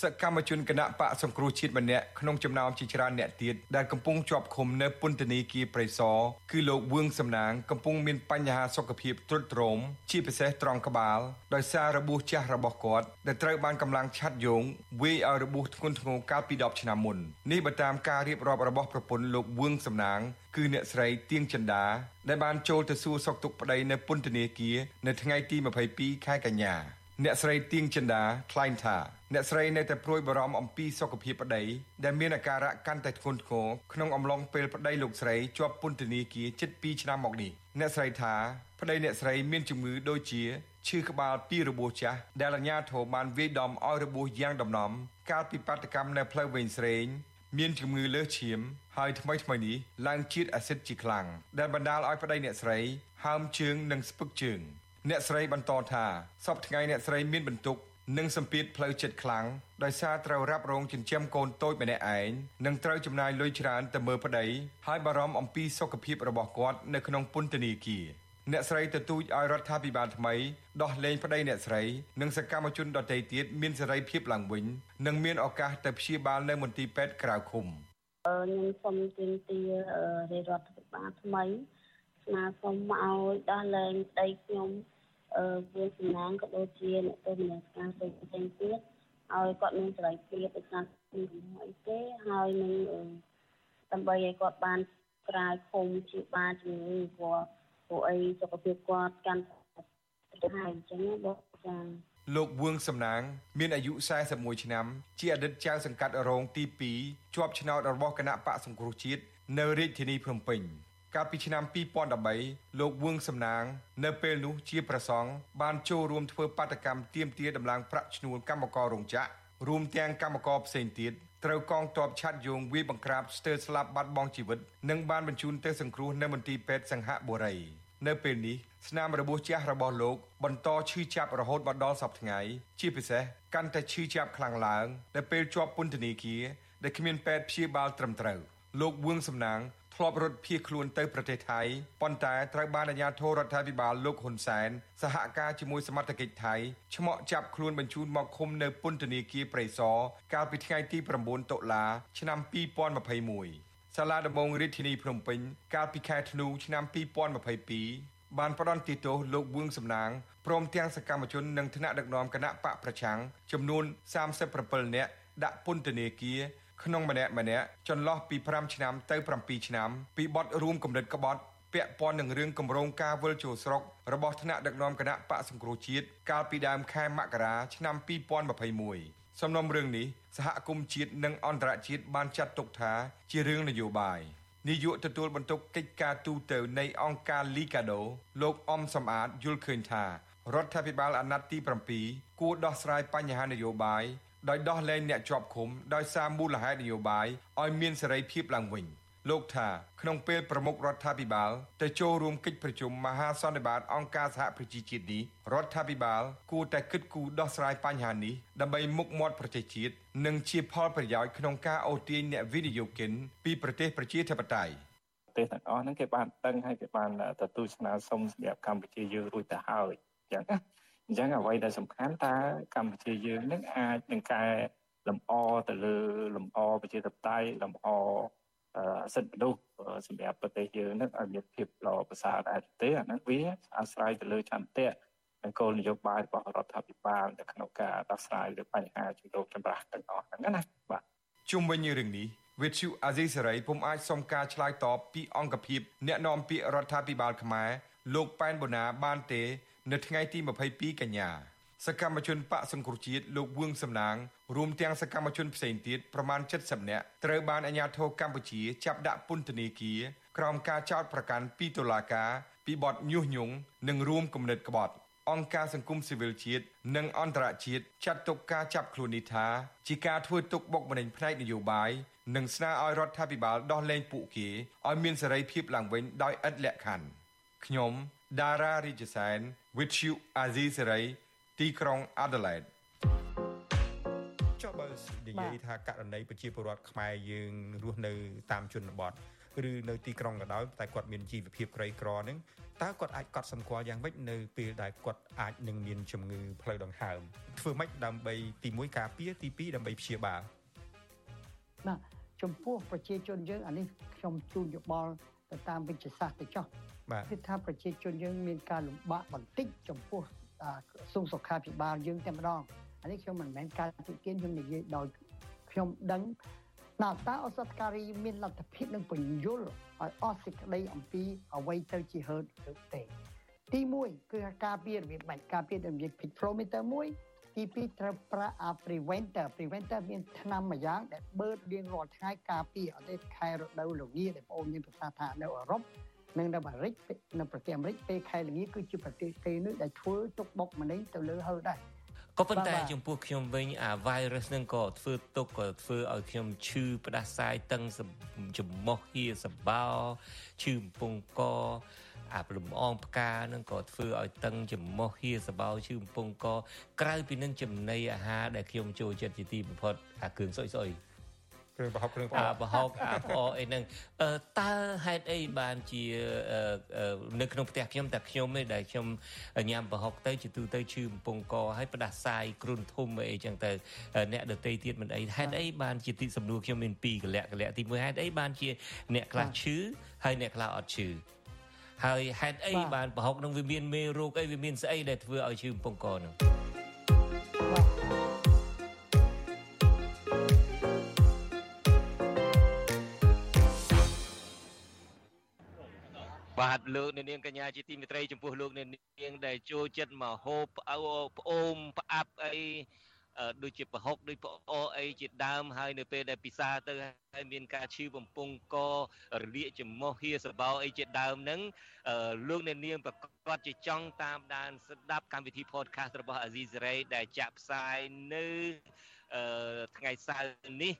សកម្មជនគណៈបកសង្គ្រោះជាតិម្នាក់ក្នុងចំណោមជាច្រើនអ្នកទៀតដែលកំពុងជាប់ឃុំនៅពន្ធនាគារព្រៃសរគឺលោកវឿងសំណាងកំពុងមានបញ្ហាសុខភាពទ្រុឌទ្រោមជាពិសេសត្រង់ក្បាលដោយសាររបួសចាស់របស់គាត់ដែលត្រូវបានកម្លាំងឆាត់យងវាយឲ្យរបួសធ្ងន់ធ្ងរកាលពី10ឆ្នាំមុននេះបើតាមការរៀបរាប់របស់ប្រពន្ធលោកវឿងសំណាងគឺអ្នកស្រីទៀងចិន្តាដែលបានចូលទៅសួរសុខទុក្ខប្តីនៅពន្ធនាគារនៅថ្ងៃទី22ខែកញ្ញា អ្នកស្រីទៀងចិន្តាថ្លែងថាអ្នកស្រីនៅតែព្រួយបារម្ភអំពីសុខភាពប្តីដែលមានអាការៈកាន់តែធ្ងន់ធ្ងរក្នុងអំឡុងពេលប្តីលោកស្រីជាប់ពន្ធនាគារជិត2ឆ្នាំមកនេះអ្នកស្រីថាប្តីអ្នកស្រីមានជំងឺដូចជាឈឺក្បាលពីរបួសចាស់ដែលអាជ្ញាធរបានវាយដំឲ្យរបួសយ៉ាងដំណំកាលពីបាតកម្មនៅផ្លូវវែងស្រេងមានជំងឺលើសឈាមហើយថ្មីថ្មីនេះឡើងជាតិអាស៊ីតជាខ្លាំងដែលបណ្ដាលឲ្យប្តីអ្នកស្រីហើមជើងនិងស្ពឹកជើង អ្នកស្រីបន្តថាសពថ្ងៃអ្នកស្រីមានបន្ទុកនិងសម្ពាធផ្លូវចិត្តខ្លាំងដោយសារត្រូវរ៉ាប់រងចិញ្ចឹមកូនតូចម្នាក់ឯងនិងត្រូវចំណាយលុយច្រើនទៅមើលប្តីហើយបារម្ភអំពីសុខភាពរបស់គាត់នៅក្នុងពន្ធនាគារអ្នកស្រីទទូចឲ្យរដ្ឋាភិបាលថ្មីដោះលែងប្តីអ្នកស្រីនិងសកម្មជនដទៃទៀតមានសេរីភាពឡើងវិញនិងមានឱកាសទៅព្យាបាលនៅមន្ទីរពេទ្យក្រៅឃុំខ្ញុំសូមទាមទាររដ្ឋាភិបាលថ្មីស្នើសុំឲ្យដោះលែងប្តីខ្ញុំ វាសំណាងក៏ដូចជាអ្នកទោសមនសិការផ្សេងផ្សេងទៀតឲ្យគាត់មានសេរីភាពដោយសារមានកំហុសអីទេហើយនឹងដើម្បីឲ្យគាត់បានក្រៅឃុំជាបាជំងឺព្រោះព្រោះអីសុខភាពគាត់កាន់ទៅហើយអញ្ចឹងបងចាលោកវឿងសំណាង មានអាយុ41ឆ្នាំ ជាអតីតចៅសង្កាត់រងទី2ជាប់ឆ្នោតរបស់គណៈបកសង្គ្រោះជាតិនៅរាជធានីភ្នំពេញ កាលពីឆ្នាំ2013លោកវឿងសំណាង នៅពេលនោះជាប្រសង់បានចូលរួមធ្វើបាតកម្មទាមទារដំឡើងប្រាក់ឈ្នួលកម្មកររោងចក្ររួមទាំងកម្មករផ្សេងទៀតត្រូវកងទ័ពឆាត់យងវាយបង្ក្រាបស្ទើរស្លាប់បាត់បង់ជីវិតនិងបានបញ្ជូនទៅសង្គ្រោះនៅមន្ទីរពេទ្យសង្ហបុរីនៅពេលនេះស្នាមរបួសចាស់របស់លោកបន្តឈឺចាប់រហូតមកដល់សប្តាហ៍ថ្ងៃជាពិសេសកាន់តែឈឺចាប់ខ្លាំងឡើងដែលពេលជាប់ពន្ធនាគារដែលគ្មានពេទ្យព្យាបាលត្រឹមត្រូវ លោកវឿងសំណាងធ្លាប់រត់ភៀសខ្លួនទៅប្រទេសថៃប៉ុន្តែត្រូវបានអាជ្ញាធររដ្ឋាភិបាលលោកហ៊ុនសែនសហការជាមួយសមត្ថកិច្ចថៃឆ្មក់ចាប់ខ្លួនបញ្ជូនមកឃុំនៅពន្ធនាគារព្រៃសរកាលពីថ្ងៃទី9តុលាឆ្នាំ2021សាលាដំបងរាជធានីភ្នំពេញកាលពីខែធ្នូឆ្នាំ2022បានផ្ដន្ទាទោសលោកវឿងសំណាងព្រមទាំងសកម្មជននិងថ្នាក់ដឹកនាំគណៈបកប្រឆាំងចំនួន37នាក់ដាក់ពន្ធនាគារ ក្នុងម្នាក់ម្នាក់ចន្លោះពី5ឆ្នាំទៅ7ឆ្នាំពីបទរួមគំនិតក្បត់ពាក់ព័ន្ធនឹងរឿងគម្រោងការវិលចូលស្រុករបស់ថ្នាក់ដឹកនាំគណៈបកសង្គ្រោះជាតិកាលពីដើមខែមករាឆ្នាំ2021សំណុំរឿងនេះសហគមន៍ជាតិនិងអន្តរជាតិបានចាត់ទុកថាជារឿងនយោបាយនាយកទទួលបន្ទុកកិច្ចការទូតនៃអង្គការ Liga do លោកអំសំអាតយល់ឃើញថារដ្ឋាភិបាលអាណត្តិទី7គួរដោះស្រាយបញ្ហានយោបាយ ដោយដោះលែងអ្នកជាប់ឃុំដោយសារមូលហេតុនយោបាយឲ្យមានសេរីភាពឡើងវិញលោកថាក្នុងពេលប្រមុខរដ្ឋាភិបាលទៅចូលរួមកិច្ចប្រជុំមហាសន្និបាតអង្គការសហប្រជាជាតិនេះរដ្ឋាភិបាលគួរតែគិតគូរដោះស្រាយបញ្ហានេះដើម្បីមុខមាត់ប្រទេសជាតិនិងជាផលប្រយោជន៍ក្នុងការអូសទាញអ្នកវិនិយោគិនពីប្រទេសប្រជាធិបតេយ្យប្រទេសទាំងអស់ហ្នឹងគេបានដឹងហើយគេបានទទួលស្នើសុំសម្រាប់កម្ពុជាយើងរួចទៅហើយអញ្ចឹងណា អញ្ចឹងអ្វីដែលសំខាន់តើកម្ពុជាយើងនឹងអាចនឹងកែលម្អទៅលើលម្អប្រជាធិបតេយ្យលម្អសិទ្ធិមនុស្សសម្រាប់ប្រទេសយើងនឹងឲ្យមានភាពល្អប្រសើរដែរទេអាហ្នឹងវាអាស្រ័យទៅលើចន្ទៈនិងគោលនយោបាយរបស់រដ្ឋាភិបាលនៅក្នុងការដោះស្រាយលើបញ្ហាជំរងចម្រាស់ទាំងអស់ហ្នឹងណាបាទជុំវិញរឿងនេះវិទ្យុអាស៊ីសេរីពុំអាចសុំការឆ្លើយតបពីអង្គភាពអ្នកនាំពាក្យរដ្ឋាភិបាលខ្មែរលោកប៉ែនបូណាបានទេ នៅថ្ងៃទី22កញ្ញាសកម្មជនបកសង្គ្រោះជាតិលោកវឿងសំណាងរួមទាំងសកម្មជនផ្សេងទៀតប្រមាណ70នាក់ត្រូវបានអាជ្ញាធរកម្ពុជាចាប់ដាក់ពន្ធនាគារក្រោមការចោទប្រកាន់ពីតុលាការពីបទញុះញង់និងរួមគំនិតក្បត់អង្គការសង្គមស៊ីវិលជាតិនិងអន្តរជាតិចាត់ទុកការចាប់ខ្លួននេះថាជាការធ្វើទុកបុកម្នេញផ្នែកនយោបាយនិងស្នើឲ្យរដ្ឋាភិបាលដោះលែងពួកគេឲ្យមានសេរីភាពឡើងវិញដោយឥតលក្ខខណ្ឌខ្ញុំដារ៉ារីជសែន With you Azizi Serai ទីក្រុង Adelaide ចុះបើនិយាយថាករណីប្រជាពលរដ្ឋខ្មែរយើងរស់នៅតាមជនបទឬនៅទីក្រុងក៏ដោយតែគាត់មានជីវភាពក្រីក្រហ្នឹងតើគាត់អាចកត់សម្គាល់យ៉ាងម៉េចនៅពេលដែលគាត់អាចនឹងមានជំងឺផ្លូវដង្ហើមធ្វើម៉េចដើម្បីទី1ការពារទី2ដើម្បីព្យាបាលបាទចំពោះប្រជាជនយើងអានេះខ្ញុំជូនយោបល់ ទៅតាមវិទ្យាសាស្ត្រទៅចោះបាទគឺថាប្រជាជនយើងមានការលំបាកបន្តិចចំពោះក្រសួងសុខាភិបាលយើងតែម្ដងអានេះខ្ញុំមិនមែនការទីទានខ្ញុំនិយាយដោយខ្ញុំដឹងតើតើអសតការីមានលទ្ធភាពនឹងបញ្យលឲ្យអស់សេចក្តីអំពីអ្វីទៅជាហឺតឬទេទី1គឺការពាររបៀបម៉េចការពាររបៀប picrometer មួយ ទី2ត្រូវប្រាក់ preventer preventer មានថ្នាំមួយយ៉ាងដែលបឺតរៀងរាល់ថ្ងៃការពារអត់ទេខែរដូវល្ងាដែលបងអូនមានប្រសាសន៍ថានៅអឺរ៉ុបនិងនៅអាមេរិកនៅប្រទេសអាមេរិកពេលខែល្ងាគឺជាប្រទេសទេនោះដែលធ្វើទុកបុកម្នេញទៅលើហឺដែរក៏ប៉ុន្តែចំពោះខ្ញុំវិញអា virus ហ្នឹងក៏ធ្វើទុកក៏ធ្វើឲ្យខ្ញុំឈឺផ្ដាសាយតឹងចំមោះហៀសបោឈឺកំពង់ក អាលំអងផ្កានឹងក៏ធ្វើឲ្យតឹងចំមោះហៀសបោឈឺកំពង់កក្រៅពីនឹងចំណីអាហារដែលខ្ញុំចូលចិត្តជាទីបំផុតអាគ្រឿងសុយសុយគ្រឿងប្រហុកគ្រឿងផ្អកប្រហុកអាផ្អកអីហ្នឹងតើហេតុអីបានជានៅក្នុងផ្ទះខ្ញុំតែខ្ញុំទេដែលខ្ញុំញ៉ាំប្រហុកទៅជាទូទៅឈឺបំពង់កហើយផ្ដាសាយគ្រុនធំអីចឹងទៅអ្នកដតីទៀតមិនអីហេតុអីបានជាទីសំណួរខ្ញុំមានពីរកលៈកលៈទី1ហេតុអីបានជាអ្នកខ្លះឈឺហើយអ្នកខ្លះអត់ឈឺ ហើយហេតុអីបានប្រហុកនឹងវាមានមេរោគអីវាមានស្អីដែលធ្វើឲ្យឈឺបំពង់កនោះបាទលោកអ្នកនាងកញ្ញាជាទីមេត្រីចំពោះលោកអ្នកនាងដែលចូលចិត្តមកហូបផ្អើផ្អូមផ្អាប់អី ដូចជាប្រហុកដូចផ្អអីជាដើមហើយនៅពេលដែលពិសាទៅហើយមានការឈឺបំពង់ករលាកចំមោះហៀសបោអីជាដើមហ្នឹងលោកអ្នកនាងប្រកាសជាចង់តាមដានស្ដាប់កម្មវិធី podcast របស់ Azizi Saray ដែលចាក់ផ្សាយនៅថ្ងៃសៅរ៍នេះ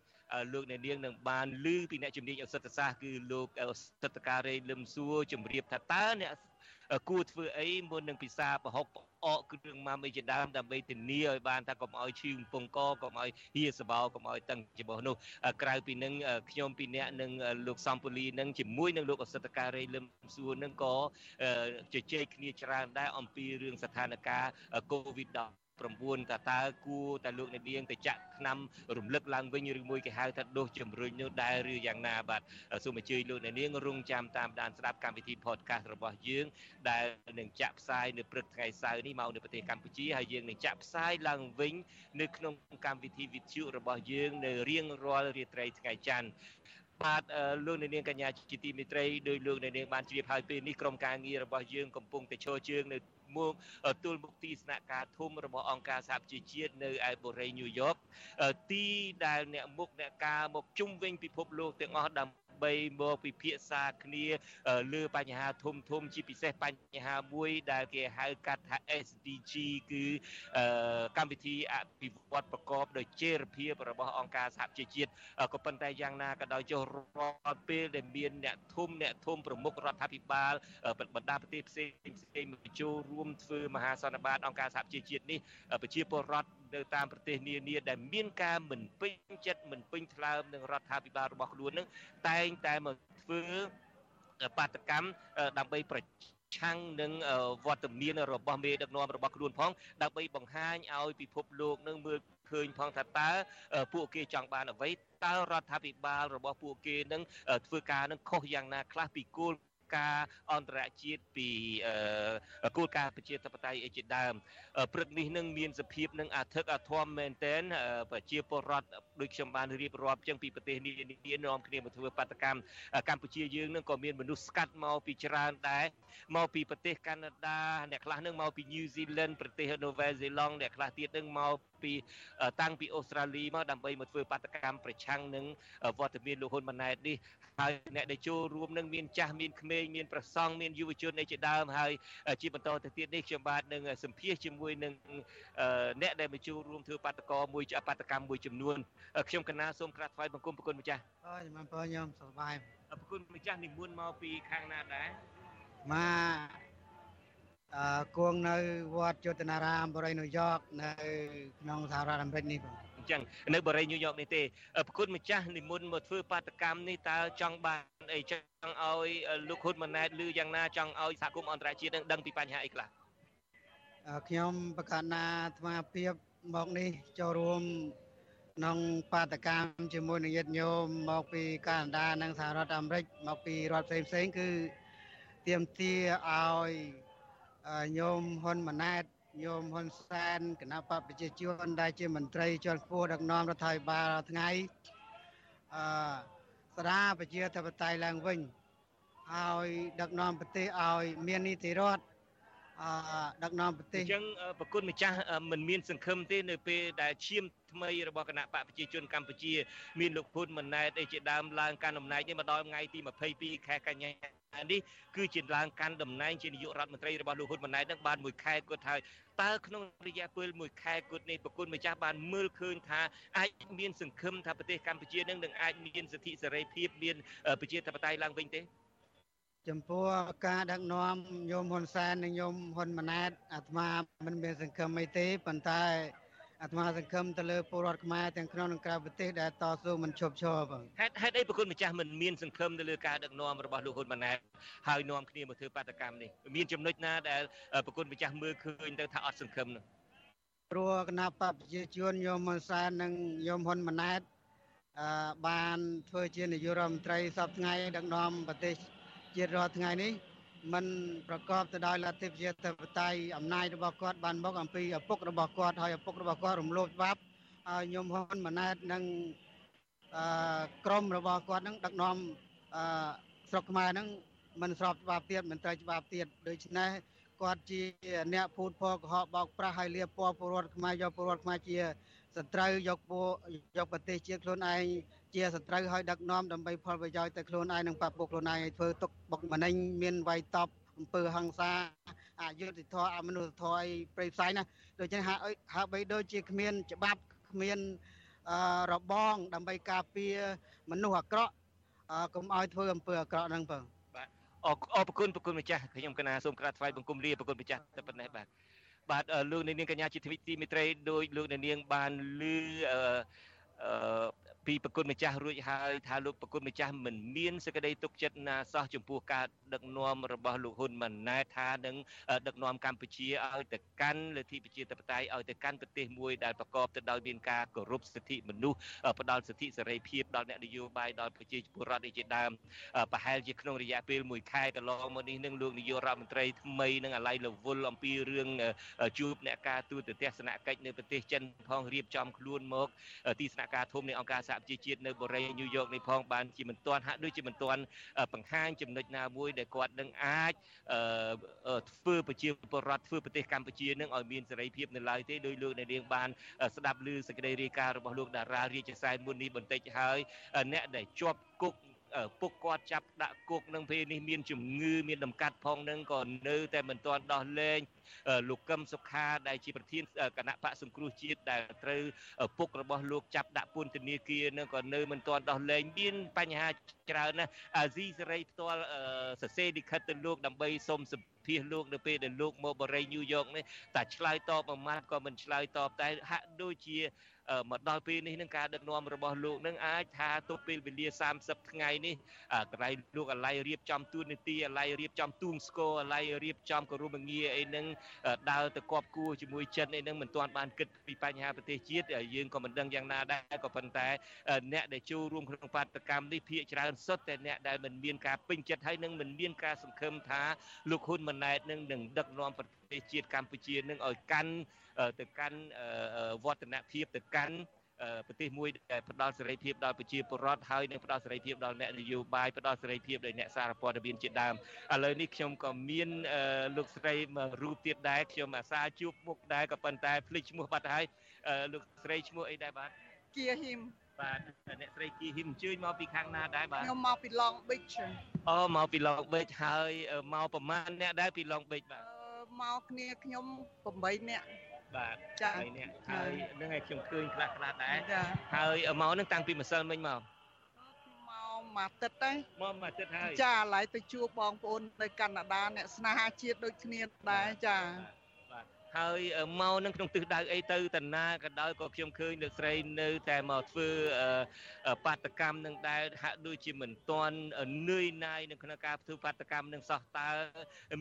លោកអ្នកនាងនឹងបានឮពីអ្នកជំនាញអសិទ្ធសាស្ត្រគឺលោកសិទ្ធការេលឹមសួរជម្រាបថាតើអ្នកគួរធ្វើអីមុននឹងពិសាប្រហុក អកគ្រឿងម៉ាំអីជាដើមដើម្បីធានាឲ្យបានថាកុំឲ្យឈឺកំពង់កកុំឲ្យហៀសបោកុំឲ្យតឹងច្បោះនោះក្រៅពីនឹងខ្ញុំពីអ្នកនឹងលោកសំពូលីនឹងជាមួយនឹងលោកអសិទ្ធការរេលឹមសួរនឹងក៏ជជែកគ្នាច្រើនដែរអំពីរឿងស្ថានភាព COVID-19 9តើតើគួរតែលោកអ្នកនាងទៅចាក់ឆ្នាំរំលឹកឡើងវិញឬមួយគេហៅថាដូសជំរុញនោះដែរឬយ៉ាងណាបាទសូមអញ្ជើញលោកអ្នកនាងរងចាំតាមដានស្ដាប់កម្មវិធី podcast របស់យើងដែលនឹងចាក់ផ្សាយនៅព្រឹកថ្ងៃសៅរ៍នេះមកនៅប្រទេសកម្ពុជាហើយយើងនឹងចាក់ផ្សាយឡើងវិញនៅក្នុងកម្មវិធីវិទ្យុរបស់យើងនៅរៀងរាល់រាត្រីថ្ងៃច័ន្ទ បាទលោកអ្នកនាងកញ្ញាជាទីមេត្រីដោយលោកអ្នកនាងបានជ្រាបហើយពេលនេះក្រុមការងាររបស់យើងកំពុងតែឈរជើងនៅមុខទល់មុខទីស្នាក់ការធំរបស់អង្គការសហប្រជាជាតិនៅឯបូរីញូវយ៉កទីដែលអ្នកមុខអ្នកការមកជុំវិញពិភពលោកទាំងអស់ដើម្បី ដើម្បីមកពិភាក្សាគ្នាលើបញ្ហាធំធំជាពិសេសបញ្ហាមួយដែលគេហៅកាត់ថា SDG គឺកម្មវិធីអភិវឌ្ឍប្រកបដោយចីរភាពរបស់អង្គការសហប្រជាជាតិក៏ប៉ុន្តែយ៉ាងណាក៏ដោយចុះរាល់ពេលដែលមានអ្នកធំអ្នកធំប្រមុខរដ្ឋាភិបាលបណ្ដាប្រទេសផ្សេងផ្សេងមកចូលរួមធ្វើមហាសន្និបាតអង្គការសហប្រជាជាតិនេះប្រជាពលរដ្ឋ នៅតាមប្រទេសនានាដែលមានការមិនពេញចិត្តមិនពេញថ្លើមនឹងរដ្ឋាភិបាលរបស់ខ្លួននឹងតែងតែមកធ្វើបាតកម្មដើម្បីប្រឆាំងនឹងវត្តមានរបស់មេដឹកនាំរបស់ខ្លួនផងដើម្បីបង្ហាញឲ្យពិភពលោកនឹងមើលឃើញផងថាតើពួកគេចង់បានអ្វីតើរដ្ឋាភិបាលរបស់ពួកគេនឹងធ្វើការនឹងខុសយ៉ាងណាខ្លះពីគោល ការអន្តរជាតិពីគោលការណ៍ប្រជាធិបតេយ្យអីជាដើមព្រឹកនេះនឹងមានសភាពនឹងអធិកអធមមែនតែនប្រជាពលរដ្ឋដូចខ្ញុំបានរៀបរាប់ចឹងពីប្រទេសនេះនេះនាំគ្នាមកធ្វើបាតកម្មកម្ពុជាយើងនឹងក៏មានមនុស្សស្កាត់មកពីច្រើនដែរមកពីប្រទេសកាណាដាអ្នកខ្លះនឹងមកពី New Zealand ប្រទេស Nova Zealand អ្នកខ្លះទៀតនឹងមក ពីតាំងពីអូស្ត្រាលីមកដើម្បីមកធ្វើបាតកម្មប្រឆាំងនឹងវត្តមានលោកហ៊ុនម៉ាណែតនេះហើយអ្នកដែលចូលរួមនឹងមានចាស់មានក្មេងមានប្រសង់មានយុវជនអីជាដើមហើយជាបន្តទៅទៀតនេះខ្ញុំបាទនឹងសម្ភាសជាមួយនឹងអ្នកដែលមកចូលរួមធ្វើបាតកោមួយបាតកម្មមួយចំនួនខ្ញុំកណាសូមក្រាបថ្វាយបង្គំប្រគុណម្ចាស់អើយមិនបើខ្ញុំសប្បាយប្រគុណម្ចាស់និមន្តមកពីខាងណាដែរមកអឺ គង់នៅវត្តយុទ្ធនារាមបរិយញូវយ៉កនៅក្នុងសហរដ្ឋអាមេរិកនេះបងអញ្ចឹងនៅបរិយាញូវយ៉កនេះទេប្រគុណម្ចាស់និមន្តមកធ្វើបាតកម្មនេះតើចង់បានអីចង់ឲ្យលោកហ៊ុនម៉ាណែតឬយ៉ាងណាចង់ឲ្យសហគមន៍អន្តរជាតិនឹងដឹងពីបញ្ហាអីខ្លះខ្ញុំប្រកាសណាអាត្មាភាពមកនេះចូលរួមក្នុងបាតកម្មជាមួយនឹងញាតិញោមមកពីកាណាដានិងសហរដ្ឋអាមេរិកមកពីរដ្ឋផ្សេងៗគឺទៀមទាឲ្យ ញោមហ៊ុនម៉ាណែតញោមហ៊ុនសែនគណៈបព្វប្រជាជនដែលជាមន្ត្រីជាន់ខ្ពស់ដឹកនាំរដ្ឋាភិបាលថ្ងៃអឺស្ដារប្រជាធិបតេយ្យឡើងវិញឲ្យដឹកនាំប្រទេសឲ្យមាននីតិរដ្ឋអឺដឹកនាំប្រទេសអញ្ចឹងប្រគុណម្ចាស់មិនមានសង្ឃឹមទេនៅពេលដែលឈាមថ្មីរបស់គណៈបកប្រជាជនកម្ពុជា មានលោកហ៊ុនម៉ាណែតអីជាដើមឡើងកាន់តំណែងនេះមកដល់ថ្ងៃទី22ខែកញ្ញា នេះគឺជាឡើងកាន់តំណែងជានាយករដ្ឋមន្ត្រីរបស់លោកហ៊ុនម៉ាណែតនឹងបានមួយខែគត់ហើយតើក្នុងរយៈពេលមួយខែគត់នេះប្រគុណម្ចាស់បានមើលឃើញថាអាចមានសង្ឃឹមថាប្រទេសកម្ពុជានឹងនឹងអាចមានសិទ្ធិសេរីភាពមានប្រជាធិបតេយ្យឡើងវិញទេចំពោះការដឹកនាំញោមហ៊ុនសែននិងញោមហ៊ុនម៉ាណែតអាត្មាមិនមានសង្ឃឹមអីទេប៉ុន្តែ អាត្មាសង្ឃឹមទៅលើពលរដ្ឋខ្មែរទាំងក្នុងនិងក្រៅប្រទេសដែលតស៊ូមិនឈប់ឈរបងហេតុហេតុអីប្រគុណម្ចាស់មិនមានសង្ឃឹមទៅលើការដឹកនាំរបស់លោកហ៊ុនម៉ាណែតហើយនាំគ្នាមកធ្វើបាតកម្មនេះមានចំណុចណាដែលប្រគុណម្ចាស់មើលឃើញទៅថាអត់សង្ឃឹមនោះព្រោះគណៈបព្វប្រជាជនញោមហ៊ុនសែននិងញោមហ៊ុនម៉ាណែតអឺបានធ្វើជានាយករដ្ឋមន្ត្រីសពថ្ងៃដឹកនាំប្រទេសជាតិរាល់ថ្ងៃនេះ มันប្រកបទៅដោយលទ្ធិប្រជាធិបតេយ្យអំណាចរបស់គាត់បានមកអំពីឪពុករបស់គាត់ហើយឪពុករបស់គាត់រំលោភច្បាប់ហើយញោមហ៊ុនម៉ាណែតនិងអឺក្រមរបស់គាត់នឹងដឹកនាំអឺស្រុកខ្មែរនឹងមិនស្របច្បាប់ទៀតមិនត្រូវច្បាប់ទៀតដូច្នេះគាត់ជាអ្នកភូតភរកុហកបោកប្រាស់ហើយលៀបពណ៌ពលរដ្ឋខ្មែរយកពលរដ្ឋខ្មែរជា សត្រូវយកពួកយកប្រទេសជាតិខ្លួនឯងជាសត្រូវឲ្យដឹកនាំដើម្បីផលប្រយោជន៍ទៅខ្លួនឯងនិងបពុកខ្លួនឯងឲ្យធ្វើទុកបុកម្នេញមានវាយតប់អំពើហិង្សាអយុត្តិធម៌អមនុស្សធម៌អីប្រៃផ្សាយណាដូច្នេះហាក់ហាក់បីដូចជាគ្មានច្បាប់គ្មានរបងដើម្បីការពារមនុស្សអាក្រក់កុំឲ្យធ្វើអំពើអាក្រក់ហ្នឹងបងបាទអរអរគុណប្រគុណម្ចាស់ខ្ញុំកណាសូមក្រាបថ្វាយបង្គំលាប្រគុណម្ចាស់តែប៉ុណ្ណេះបាទ បាទលោកនាងកញ្ញាជាទ្វីទីមិត្តរីដោយលោកនាងបានលឺអឺ ពីប្រគុណម្ចាស់រួចហើយថាលោកប្រគុណម្ចាស់មិនមានសេចក្តីទុកចិត្តណាសោះចំពោះការដឹកនាំរបស់លោកហ៊ុនម៉ាណែតថានឹងដឹកនាំកម្ពុជាឲ្យទៅកាន់លទ្ធិប្រជាធិបតេយ្យឲ្យទៅកាន់ប្រទេសមួយដែលប្រកបទៅដោយមានការគោរពសិទ្ធិមនុស្សផ្ដល់សិទ្ធិសេរីភាពដល់អ្នកនយោបាយដល់ប្រជាពលរដ្ឋជាដើមប្រហែលជាក្នុងរយៈពេល1ខែកន្លងមកនេះនឹងលោកនាយករដ្ឋមន្ត្រីថ្មីនឹងអាឡ័យលវលអំពីរឿងជួបអ្នកការទូតទស្សនកិច្ចនៅប្រទេសចិនផងរៀបចំខ្លួនមកទីស្នាក់ការធំនៃអង្គការសហប្រជាជាតិនៅបូរីញូវយ៉កនេះផងបានជាមិនទាន់ហាក់ដូចជាមិនទាន់បង្ហាញចំណុចណាមួយដែលគាត់នឹងអាចធ្វើប្រជាពលរដ្ឋធ្វើប្រទេសកម្ពុជានឹងឲ្យមានសេរីភាពនៅឡើយទេដោយលោកអ្នកនាងបានស្ដាប់ឮសេចក្តីរាយការណ៍របស់លោកតារារាជសែនមុននេះបន្តិចហើយអ្នកដែលជាប់គុក ពុកគាត់ចាប់ដាក់គុកនឹងពេលនេះមានជំងឺមានដំកាត់ផងនឹងក៏នៅតែមិនទាន់ដោះលែងលោកកឹមសុខាដែលជាប្រធានគណៈបកសង្គ្រោះជាតិដែលត្រូវពុករបស់លោកចាប់ដាក់ពន្ធនាគារនឹងក៏នៅមិនទាន់ដោះលែងមានបញ្ហាច្រើនណាស់អាស៊ីសេរីផ្ទាល់សរសេរលិខិតទៅលោកដើម្បីសុំសម្ភាសលោកនៅពេលដែលលោកមកបរិយញូវយ៉កនេះតែឆ្លើយតបមួយម៉ាត់ក៏មិនឆ្លើយតបតែហាក់ដូចជា មកដល់ពេលនេះនឹងការដឹកនាំរបស់លោកនឹងអាចថាទុកពេលវេលា30ថ្ងៃនេះកន្លែងលោកអាឡ័យរៀបចំទូនីតិអាឡ័យរៀបចំទូងស្គរអាឡ័យរៀបចំគោរមងារអីនឹងដើរទៅគប់គួរជាមួយចិនអីនឹងមិនទាន់បានគិតពីបញ្ហាប្រទេសជាតិយើងក៏មិនដឹងយ៉ាងណាដែរក៏ប៉ុន្តែអ្នកដែលចូលរួមក្នុងបាតកម្មនេះភាគច្រើនសុទ្ធតែអ្នកដែលមិនមានការពេញចិត្តហើយនឹងមិនមានការសង្ឃឹមថាលោកហ៊ុនម៉ាណែតនឹងនឹងដឹកនាំប្រទេសជាតិកម្ពុជានឹងឲ្យកាន់ទៅកាន់វឌ្ឍនភាពទៅកាន់ប្រទេសមួយដែលផ្ដល់សេរីភាពដល់ប្រជាពលរដ្ឋហើយនឹងផ្ដល់សេរីភាពដល់អ្នកនយោបាយផ្ដល់សេរីភាពដល់អ្នកសារព័ត៌មានជាដើមឥឡូវនេះខ្ញុំក៏មានលោកស្រីមួយរូបទៀតដែរខ្ញុំអាសាជួបមុខដែរក៏ប៉ុន្តែភ្លេចឈ្មោះបាត់ហើយលោកស្រីឈ្មោះអីដែរបាទគៀហ៊ីមបាទអ្នកស្រីគីហ៊ីមអញ្ជើញមកពីខាងណាដែរបាទខ្ញុំមកពី Long Beach អូមកពី Long Beach ហើយមកប្រហែលអ្នកដែរពី Long Beach បាទ មកគ្នាខ្ញុំ8នាក់បាទចា៎នេះហើយនឹងឲ្យខ្ញុំឃើញខ្លះខ្លះដែរហើយមកនឹងតាំងពីម្សិលមិញមកមកមួយអាទិត្យទេមកមួយអាទិត្យហើយចាឥឡូវទៅជួបបងប្អូននៅកាណាដាអ្នកស្នេហាជាតិដូចគ្នាដែរចាបាទ ហើយអឺមកនឹងក្នុងទិសដៅអីទៅតាណាក៏ដោយក៏ខ្ញុំឃើញលោកស្រីនៅតែមកធ្វើអឺអឺបាតកម្មនឹងដែរហាក់ដូចជាមិនទាន់នឿយណាយនៅក្នុងការធ្វើបាតកម្មនឹងសោះតើ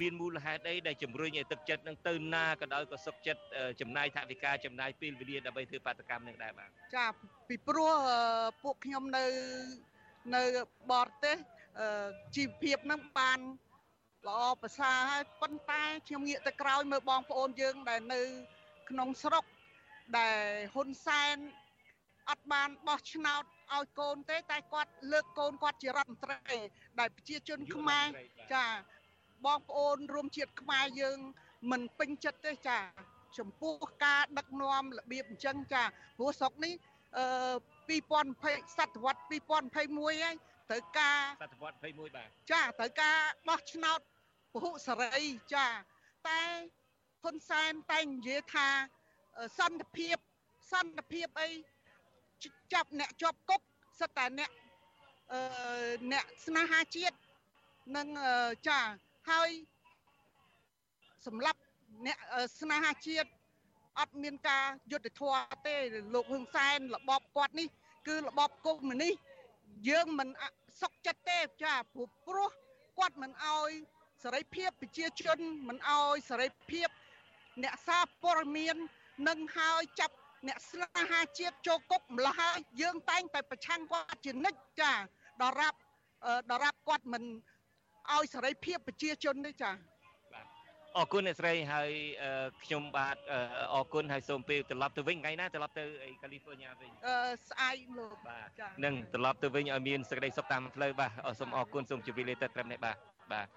មានមូលហេតុអីដែលជំរុញឲ្យទឹកចិត្តនឹងទៅណាក៏ដោយក៏សុខចិត្តអឺចំណាយថវិកាចំណាយពេលវេលាដើម្បីធ្វើបាតកម្មនឹងដែរបាទចាពីព្រោះអឺពួកខ្ញុំនៅនៅបរទេសអឺជីវភាពហ្នឹងបាន ល្អប្រសើរហើយប៉ុន្តែខ្ញុំងាកទៅក្រោយមើលបងប្អូនយើងដែលនៅ ក្នុងស្រុកដែលហ៊ុនសែនអត់បានបោះឆ្នោតឲ្យកូនទេ តែគាត់លើកកូនគាត់ជារដ្ឋមន្ត្រីដែលប្រជាជនខ្មែរចាបងប្អូនរួមជាតិខ្មែរយើង មិនពេញចិត្តទេចាចំពោះការដឹកនាំរបៀបអញ្ចឹងចាព្រោះស្រុកនេះអឺ2020សតវត្ស2021ហើយត្រូវការសតវត្ស21បាទចាត្រូវការបោះឆ្នោត ពហុសេរីចាតែហ៊ុនសែនតែងនិយាយថាអឺសន្តិភាពសន្តិភាពអីជចាប់អ្នកជាប់គុកសិតតែអ្នកអឺអ្នកស្នេហាជាតិនឹងអឺចាហើយសម្រាប់អ្នកអឺស្នេហាជាតិអត់មានការយុត្តិធម៌ទេលោកហ៊ុនសែនរបបគាត់នេះ គឺរបបកុម្មុយនីសយើងមិនអសុខចិត្តទេចាព្រោះព្រោះគាត់មិនអោយ សេរីភាពប្រជាជនមិនអោយសេរីភាព អ្នកសារព័ត៌មាននឹងហើយចាប់អ្នកស្នេហាជាតិចូលគុកម្ល៉េះហើយយើងតែងតែប្រឆាំងគាត់ជានិច្ចចាដរាបអឺដរាបគាត់មិនអោយសេរីភាពប្រជាជនទេចាអរគុណអ្នកស្រីហើយអឺខ្ញុំបាទអឺអរគុណហើយសូមពេលត្រឡប់ទៅវិញថ្ងៃណាត្រឡប់ទៅអីកាលីហ្វ័រញ៉ាវិញអឺស្អែកលោកបាទចានឹងត្រឡប់ទៅវិញឲ្យមានសេចក្តីសុខតាមផ្លូវបាទអរសូមអរគុណសូមជម្រាបលាទៅត្រឹមនេះបាទបាទ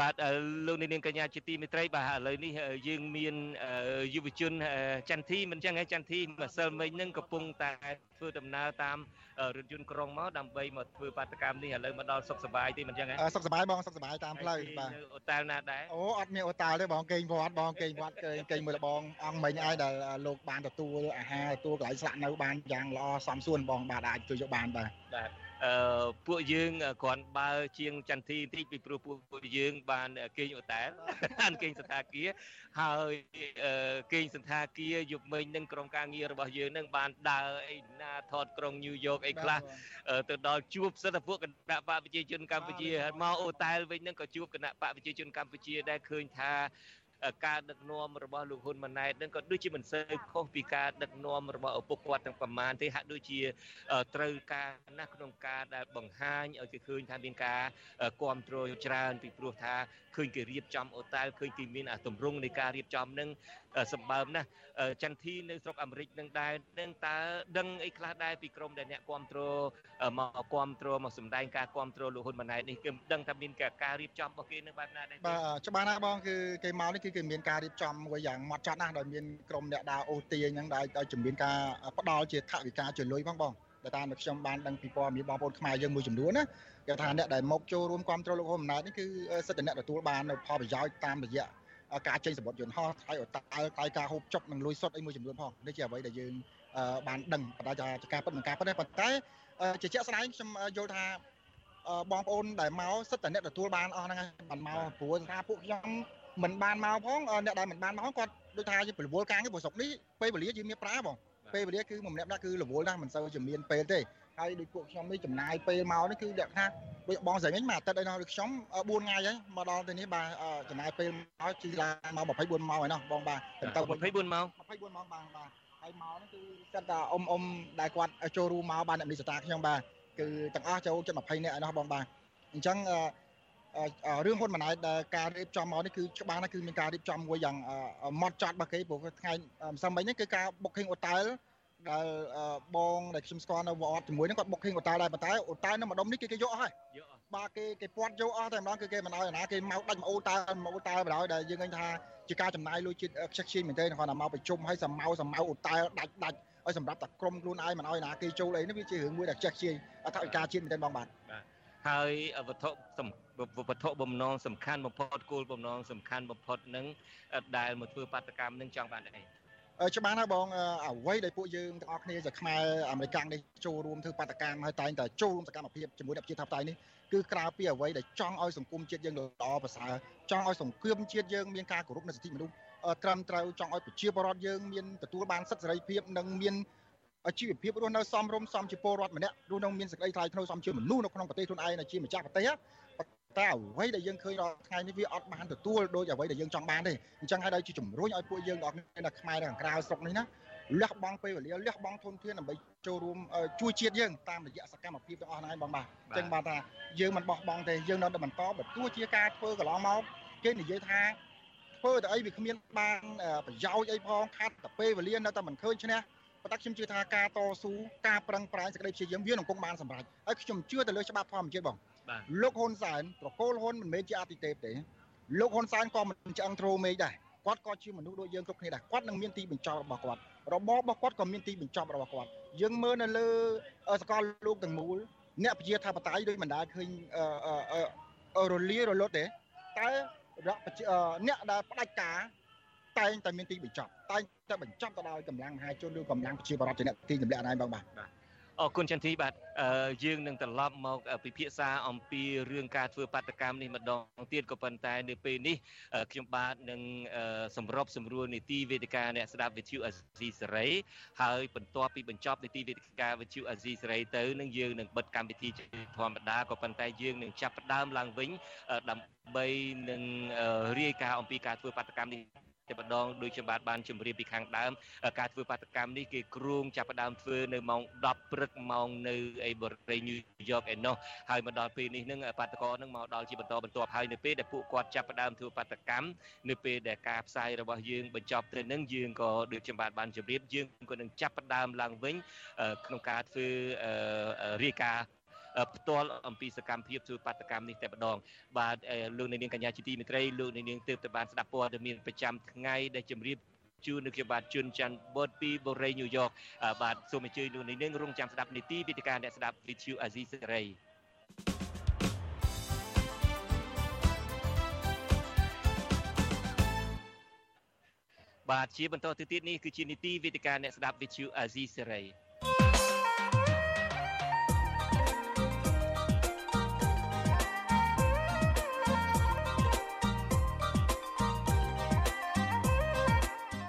បាទអឺលោកនាងកញ្ញាជាទីមេត្រីបាទឥឡូវនេះអឺយើងមានអឺយុវជនអឺចន្ទធីមិនចឹងហ៎ចន្ទធីម្សិលមិញហ្នឹងកំពុងតែធ្វើដំណើរតាមអឺរថយន្តក្រុងមកដើម្បីមកធ្វើបាតកម្មនេះឥឡូវមកដល់សុខសប្បាយទេមិនចឹងហ៎អឺសុខសប្បាយបងសុខសប្បាយតាមផ្លូវបាទនៅអូតែលណាដែរអូអត់មានអូតាល់ទេបងគេងវត្តបងគេងវត្តគេគេងមើលបងអង្គមិញឯងដែលលោកបានទទួលអាហារទទួលកន្លែងស្នាក់នៅបានយ៉ាងល្អសមសួនបងបាទអាចជួយយកបានបាទបាទ អឺពួកយើងគ្រាន់បើជាងចន្ទធីបន្តិចពីព្រោះពួកយើងបានគេងអូតែលបានគេងសន្តាគារហើយអឺគេងសន្តាគារយប់មិញនឹងក្រុមការងាររបស់យើងនឹងបានដើរអីណាថតក្រុងញូវយ៉កអីខ្លះអឺទៅដល់ជួបសិទ្ធិពួកគណៈបកប្រជាជនកម្ពុជាហើយមកអូតែលវិញនឹងក៏ជួបគណៈបកប្រជាជនកម្ពុជាដែរឃើញថាអឺ ការដឹកនាំរបស់លោកហ៊ុនម៉ាណែតនឹងក៏ដូចជាមិនសូវខុសពីការដឹកនាំរបស់ឪពុកគាត់ទាំងប្រមាណទេហាក់ដូចជាអឺត្រូវការណាស់ក្នុងការដែលបង្ហាញឲ្យគេឃើញថាមានការគ្រប់គ្រងច្រើនពីព្រោះថា ឃើញគេរៀបចំអូតែលឃើញគេមានអាទម្រង់នៃការរៀបចំនឹងអឺសម្បើមណាស់អឺចន្ទធីនៅស្រុកអាមេរិកនឹងដែរនឹងតើដឹងអីខ្លះដែរពីក្រមដែលអ្នកគ្រប់គ្រងមកគ្រប់គ្រងមកសម្ដែងការគ្រប់គ្រងលោកហ៊ុនម៉ាណែតនេះគឺដឹងថាមានការរៀបចំរបស់គេនឹងបែបណាដែរបាទច្បាស់ណាស់បងគឺគេមកនេះគឺគេមានការរៀបចំមួយយ៉ាងម៉ត់ចត់ណាស់ដោយមានក្រុមអ្នកដើរអូទាអញ្ចឹងដោយដោយជំនាញការផ្ដល់ជាថវិកាជួយលុយផងបងដែលតាមដែលខ្ញុំបានដឹងពីព័ត៌មានបងប្អូនខ្មែរយើងមួយចំនួនណា គេថាអ្នកដែលមកចូលរួមគ្រប់គ្រងលោកហ៊ុនម៉ាណែតនេះគឺសិទ្ធិអ្នកទទួលបាននៅផលប្រយោជន៍តាមរយៈការចេញសម្បត្តិយន្តហោះថ្លៃអតើថ្លៃការហូបចុកនិងលុយសុទ្ធអីមួយចំនួនផងនេះជាអ្វីដែលយើងបានដឹងប៉ុន្តែជាការពិតមិនការពិតទេប៉ុន្តែជាជាក់ស្ដែងខ្ញុំយល់ថាបងប្អូនដែលមកសិទ្ធិតែអ្នកទទួលបានអស់ហ្នឹងបានមកព្រោះថាពួកខ្ញុំមិនបានមកផងអ្នកដែលមិនបានមកគាត់ដូចថាជាប្រវល់ការងារព្រោះស្រុកនេះពេលវេលាយើងមានប្រើបងពេលវេលាគឺមួយម្នាក់ម្នាក់គឺរវល់ណាស់មិនសូវជាមានពេលទេ ហើយដូចពួកខ្ញុំនេះចំណាយពេលមកនេះគឺលក្ខណៈដូចបងស្រីវិញមួយអាទិត្យអីនោះដូចខ្ញុំ4ថ្ងៃហើយមកដល់ទៅនេះបាទចំណាយពេលមកជិះឡានមក24ម៉ោងហើយនោះបងបាទទៅ24ម៉ោង24ម៉ោងបាទបាទហើយមកនេះគឺគាត់ថាអ៊ំអ៊ំដែលគាត់ចូលរួមមកបានអ្នកមីសតាខ្ញុំបាទគឺទាំងអស់ចូលចិត្ត20នាក់ឯនោះបងបាទអញ្ចឹងរឿងហ៊ុនម៉ាណែតដែលការរៀបចំមកនេះគឺច្បាស់ណាស់គឺមានការរៀបចំមួយយ៉ាងម៉ត់ចត់របស់គេព្រោះថ្ងៃម្សិលមិញនេះគឺការ booking hotel ដែលបងដែលខ្ញុំស្គាល់នៅវត្តជាមួយនឹងគាត់ booking hotel ដែរប៉ុន្តែ hotel នៅម្ដុំនេះគេគេយកអស់ហើយបាទគេគេពាត់យកអស់តែម្ដងគឺគេមិនឲ្យណាគេមកដាច់មកអូតាមកអូតាបណ្ដោយដែលយើងឃើញថាជាការចំណាយលុយជាតិខ្ជិះខ្ជាយមែនទេគាត់តែមកប្រជុំឲ្យសម្ៅសម្ៅអូតាដាច់ដាច់ឲ្យសម្រាប់តែក្រុមខ្លួនឯងមិនឲ្យណាគេចូលអីនេះវាជារឿងមួយដែលខ្ជិះខ្ជាយអត្ថិការជាតិមែនទេបងបាទហើយវត្ថុវត្ថុបំណងសំខាន់បំផុតគោលបំណងសំខាន់បំផុតនឹងដែលមកធ្វើបាតកម្មនឹងចង់បានអី ច្បាស់ណាស់បងអ្វីដែលពួកយើងទាំងអស់គ្នាជាខ្មែរអាមេរិកនេះចូលរួមធ្វើបាតកម្មហើយតែងតែចូលរួមសកម្មភាពជាមួយអ្នកប្រជាធិបតេយ្យនេះគឺក្រៅពីអ្វីដែលចង់ឲ្យសង្គមជាតិយើងល្អប្រសើរចង់ឲ្យសង្គមជាតិយើងមានការគោរពនៅសិទ្ធិមនុស្សត្រឹមត្រូវចង់ឲ្យប្រជាពលរដ្ឋយើងមានទទួលបានសិទ្ធិសេរីភាពនិងមានជីវភាពរស់នៅសមរម្យសមជាពលរដ្ឋម្នាក់រស់នៅមានសេចក្តីថ្លៃថ្នូរសមជាមនុស្សនៅក្នុងប្រទេសខ្លួនឯងជាម្ចាស់ប្រទេស តែអ្វីដែលយើងឃើញរាល់ថ្ងៃនេះវាអត់បានទទួលដោយអ្វីដែលយើងចង់បានទេអញ្ចឹងហើយដល់ជាជំរុញឲ្យពួកយើងដល់នៅខ្មែរនៅខាងក្រៅស្រុកនេះណាលះបង់ពេលវេលាលះបង់ធនធានដើម្បីចូលរួមជួយជាតិយើងតាមរយៈសកម្មភាពទាំងអស់ហ្នឹងបងបាទអញ្ចឹងបាទថាយើងមិនបោះបង់ទេយើងនៅតែបន្តបើទោះជាការធ្វើកន្លងមកគេនិយាយថាធ្វើតែអីវាគ្មានបានប្រយោជន៍អីផងខាត់តែពេលវេលានៅតែមិនឃើញឈ្នះប៉ុន្តែខ្ញុំជឿថាការតស៊ូការប្រឹងប្រែងសេចក្តីព្យាយាមវានឹងគង់បានសម្រេចហើយខ្ញុំជឿទៅលើច្បាប់ធម្មជាតិបង លោកហ៊ុនសែនប្រកូលហ៊ុនមិនមែនជាអតិទេពទេលោកហ៊ុនសែនក៏មិនឆ្អឹងត្រូមេឃដែរគាត់ក៏ជាមនុស្សដូចយើងគ្រប់គ្នាដែរគាត់នឹងមានទីបញ្ចប់របស់គាត់របបរបស់គាត់ក៏មានទីបញ្ចប់របស់គាត់យើងមើលនៅលើសកលលោកទាំងមូលអ្នកប្រជាធិបតេយ្យដូចមិនដែលឃើញរលារលត់ទេតែអ្នកដែលផ្ដាច់ការតែងតែមានទីបញ្ចប់តែងតែបញ្ចប់ទៅដោយកម្លាំងមហាជនឬកម្លាំងប្រជាបរតជាអ្នកទីចម្លាក់ណៃបងបាទ អរគុណចន្ទធីបាទយើងនឹងត្រឡប់មកពិភាក្សាអំពីរឿងការធ្វើបាតកម្មនេះម្ដងទៀតក៏ប៉ុន្តែនៅពេលនេះខ្ញុំបាទនឹងសម្របសម្រួលនីតិវេទិកាអ្នកស្ដាប់វិទ្យុអាស៊ីសេរីហើយបន្ទាប់ពីបញ្ចប់នីតិវេទិកាវិទ្យុអាស៊ីសេរីទៅនឹងយើងនឹងបិទកម្មវិធីធម្មតាក៏ប៉ុន្តែយើងនឹងចាប់ផ្ដើមឡើងវិញដើម្បីនឹងរាយការណ៍អំពីការធ្វើបាតកម្មនេះ តែម្ដងដូចខ្ញុំបាទបានជម្រាបពីខាងដើមការធ្វើបាតកម្មនេះគេគ្រោងចាប់ផ្ដើមធ្វើនៅម៉ោង10ព្រឹកម៉ោងនៅអីបរិយាញូយ៉កឯណោះហើយមកដល់ពេលនេះនឹងបាតកោនឹងមកដល់ជាបន្តបន្ទាប់ហើយនៅពេលដែលពួកគាត់ចាប់ផ្ដើមធ្វើបាតកម្មនៅពេលដែលការផ្សាយរបស់យើងបញ្ចប់ទៅនឹងយើងក៏ដូចខ្ញុំបាទបានជម្រាបយើងក៏នឹងចាប់ផ្ដើមឡើងវិញក្នុងការធ្វើរាយការណ៍ ផ្ទាល់អំពីសកម្មភាពធ្វើបាតកម្មនេះតែម្ដងបាទលោកនាងកញ្ញាជាទីមេត្រីលោកនាងទើបតែបានស្ដាប់ព័ត៌មានប្រចាំថ្ងៃដែលជម្រាបជួននៅខ្ញុំបាទជួនច័ន្ទបតពីបូរីញូវយ៉កបាទសូមអញ្ជើញលោកនាងរងចាំស្ដាប់នីតិវិទ្យាអ្នកស្ដាប់វិទ្យុអាស៊ីសេរីបាទជាបន្តទៅទៀតនេះគឺជានីតិវិទ្យាអ្នកស្ដាប់វិទ្យុអាស៊ីសេរី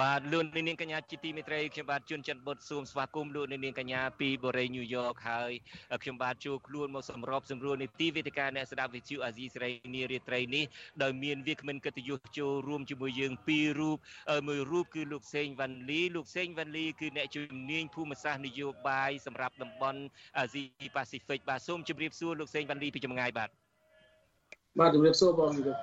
បាទលោកនាងកញ្ញាជាទីមេត្រីខ្ញុំបាទជួនច័ន្ទបុតស៊ូមស្វាគមន៍លោកនាងកញ្ញាពីបូរីញូវយ៉កហើយខ្ញុំបាទជួខ្លួនមកសម្របសម្រួលនីតិវេទិកាអ្នកស្ដាប់វិទ្យុអាស៊ីសេរីនារាត្រីនេះដោយមានវាគ្មិនកិត្តិយសចូលរួមជាមួយយើងពីររូបមួយរូបគឺលោកសេងវ៉ាន់លីលោកសេងវ៉ាន់លីគឺអ្នកជំនាញភូមិសាស្ត្រនយោបាយសម្រាប់តំបន់អាស៊ីប៉ាស៊ីហ្វិកបាទសូមជម្រាបសួរលោកសេងវ៉ាន់លីពីចម្ងាយបាទបាទជម្រាបសួរបងជម្រា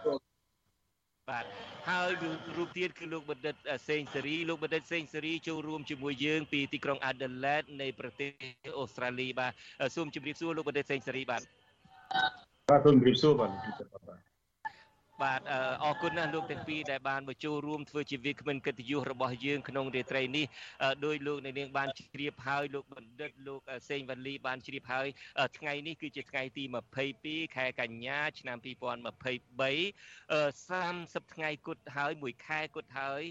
បសួរបាទហើយរូបទៀតគឺលោកបណ្ឌិតសេងសេរីលោកបណ្ឌិតសេងសេរីចូលរួមជាមួយយើងពីទីក្រុង Adelaide នៃប្រទេសអូស្ត្រាលីបាទសូមជម្រាបសួរលោកបណ្ឌិតសេងសេរីបាទបាទសូមជម្រាបសួរបាទ បាទអរគុណណាស់លោកទាំងពីរដែលបានមកចូលរួមធ្វើជាវាគ្មិនកិត្តិយសរបស់យើងក្នុងរាត្រីនេះដោយលោកនៅនាងបានជ្រាបហើយលោកបណ្ឌិតលោកសេងវ៉ាលីបានជ្រាបហើយថ្ងៃនេះគឺជាថ្ងៃទី22ខែកញ្ញាឆ្នាំ2023 30ថ្ងៃគត់ហើយមួយខែគត់ហើយ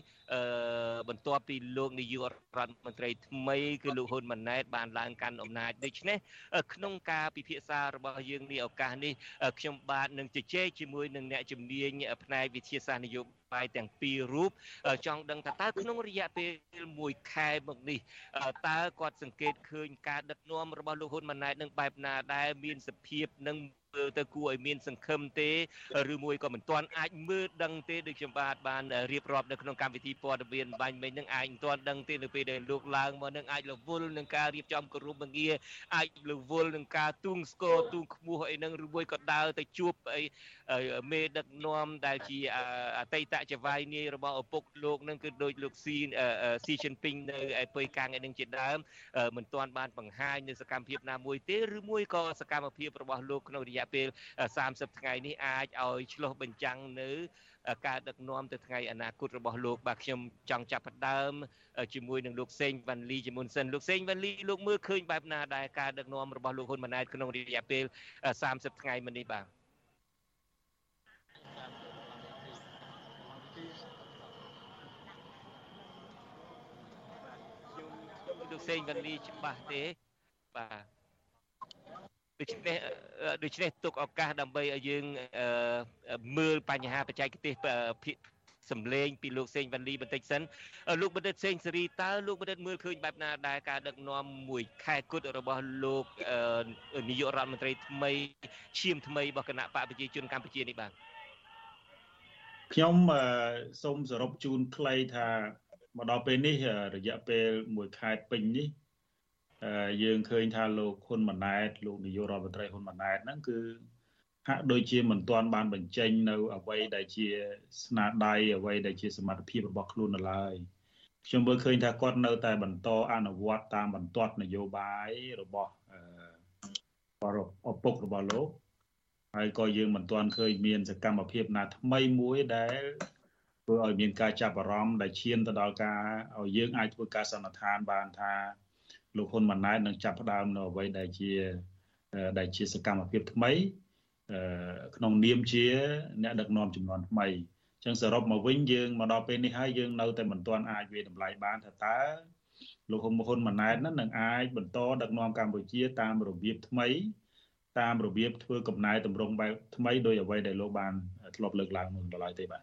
បន្ទាប់ពីលោកនាយករដ្ឋមន្ត្រីថ្មីគឺលោកហ៊ុនម៉ាណែតបានឡើងកាន់អំណាចដូច្នេះក្នុងការពិភាក្សារបស់យើងនេះឱកាសនេះខ្ញុំបាទនឹងជជែកជាមួយនឹងអ្នកជំនាញនាញផ្នែកវិទ្យាសាស្ត្រនយោបាយទាំងពីររូបចង់ដឹងថាតើក្នុងរយៈពេល1ខែមកនេះតើគាត់សង្កេតឃើញការដឹកនាំរបស់លោកហ៊ុនម៉ាណែតនឹងបែបណាដែរមានសភាពនឹង មើលទៅគួរឲ្យមានសង្ឃឹមទេឬមួយក៏មិនទាន់អាចមើលដឹងទេដូចខ្ញុំបាទបានរៀបរាប់នៅក្នុងកម្មវិធីព័ត៌មានបាញ់មិញនឹងអាចមិនទាន់ដឹងទេនៅពេលដែលលោកឡើងមកនឹងអាចរវល់នឹងការរៀបចំគម្រោងបង្ងាអាចរវល់នឹងការទូងស្គរទូងខ្មោះអីនឹងឬមួយក៏ដើរទៅជួបអីមេដឹកនាំដែលជាអតីតចវាយនាយរបស់ឪពុកលោកនឹងគឺដូចលោកស៊ីស៊ីជីនពីងនៅឯពុយកាំងឯនឹងជាដើមមិនទាន់បានបង្ហាញនៅសកម្មភាពណាមួយទេឬមួយក៏សកម្មភាពរបស់លោកក្នុងរយៈពេល30ថ្ងៃនេះអាចឲ្យឆ្លោះបញ្ចាំងនៅការដឹកនាំទៅថ្ងៃអនាគតរបស់លោកបាទខ្ញុំចង់ចាប់ផ្ដើមជាមួយនឹងលោកសេងវ៉ាន់លីជាមុនសិនលោកសេងវ៉ាន់លីលោកមើលឃើញបែបណាដែរការដឹកនាំរបស់លោកហ៊ុនម៉ាណែតក្នុងរយៈពេល30ថ្ងៃមុននេះបាទលោកសេងវ៉ាន់លីច្បាស់ទេបាទ ដូច្នេះដូច្នេះទុកឱកាសដើម្បីឲ្យយើងមើលបញ្ហាបច្ចេកទេសភាគសំឡេងពីលោកសេងវ៉ាន់លីបន្តិចសិនលោកបណ្ឌិតសេងសេរីតើលោកបណ្ឌិតមើលឃើញបែបណាដែរការដឹកនាំមួយខែគត់របស់លោកនាយករដ្ឋមន្ត្រីថ្មីឈាមថ្មីរបស់គណៈបកប្រជាជនកម្ពុជានេះបាទខ្ញុំសូមសរុបជូនខ្លីថាមកដល់ពេលនេះរយៈពេលមួយខែពេញនេះ យើងឃើញថាលោកហ៊ុនម៉ាណែតលោកនាយករដ្ឋមន្ត្រីហ៊ុនម៉ាណែតហ្នឹងគឺហាក់ដូចជាមិនទាន់បានបញ្ចេញនៅអ្វីដែលជាស្នាដៃអ្វីដែលជាសមត្ថភាពរបស់ខ្លួននៅឡើយខ្ញុំមើលឃើញថាគាត់នៅតែបន្តអនុវត្តតាមបន្ទាត់នយោបាយរបស់ឪពុករបស់លោកហើយក៏យើងមិនទាន់ឃើញមានសកម្មភាពណាថ្មីមួយដែលធ្វើឲ្យមានការចាប់អារម្មណ៍ដែលឈានទៅដល់ការឲ្យយើងអាចធ្វើការសន្និដ្ឋានបានថា លោកហ៊ុនម៉ាណែតនឹងចាប់ផ្ដើមនៅអ្វីដែលជាដែលជាសកម្មភាពថ្មីក្នុងនាមជាអ្នកដឹកនាំចំនួនថ្មីអញ្ចឹងសរុបមកវិញយើងមកដល់ពេលនេះហើយយើងនៅតែមិនទាន់អាចវាតម្លៃបានថាតើលោកហ៊ុនហ៊ុនម៉ាណែតនឹងអាចបន្តដឹកនាំកម្ពុជាតាមរបៀបថ្មីតាមរបៀបធ្វើកំណែតម្រង់បែបថ្មីដោយអ្វីដែលលោកបានធ្លាប់លើកឡើងមុនដល់ហើយទេបាទ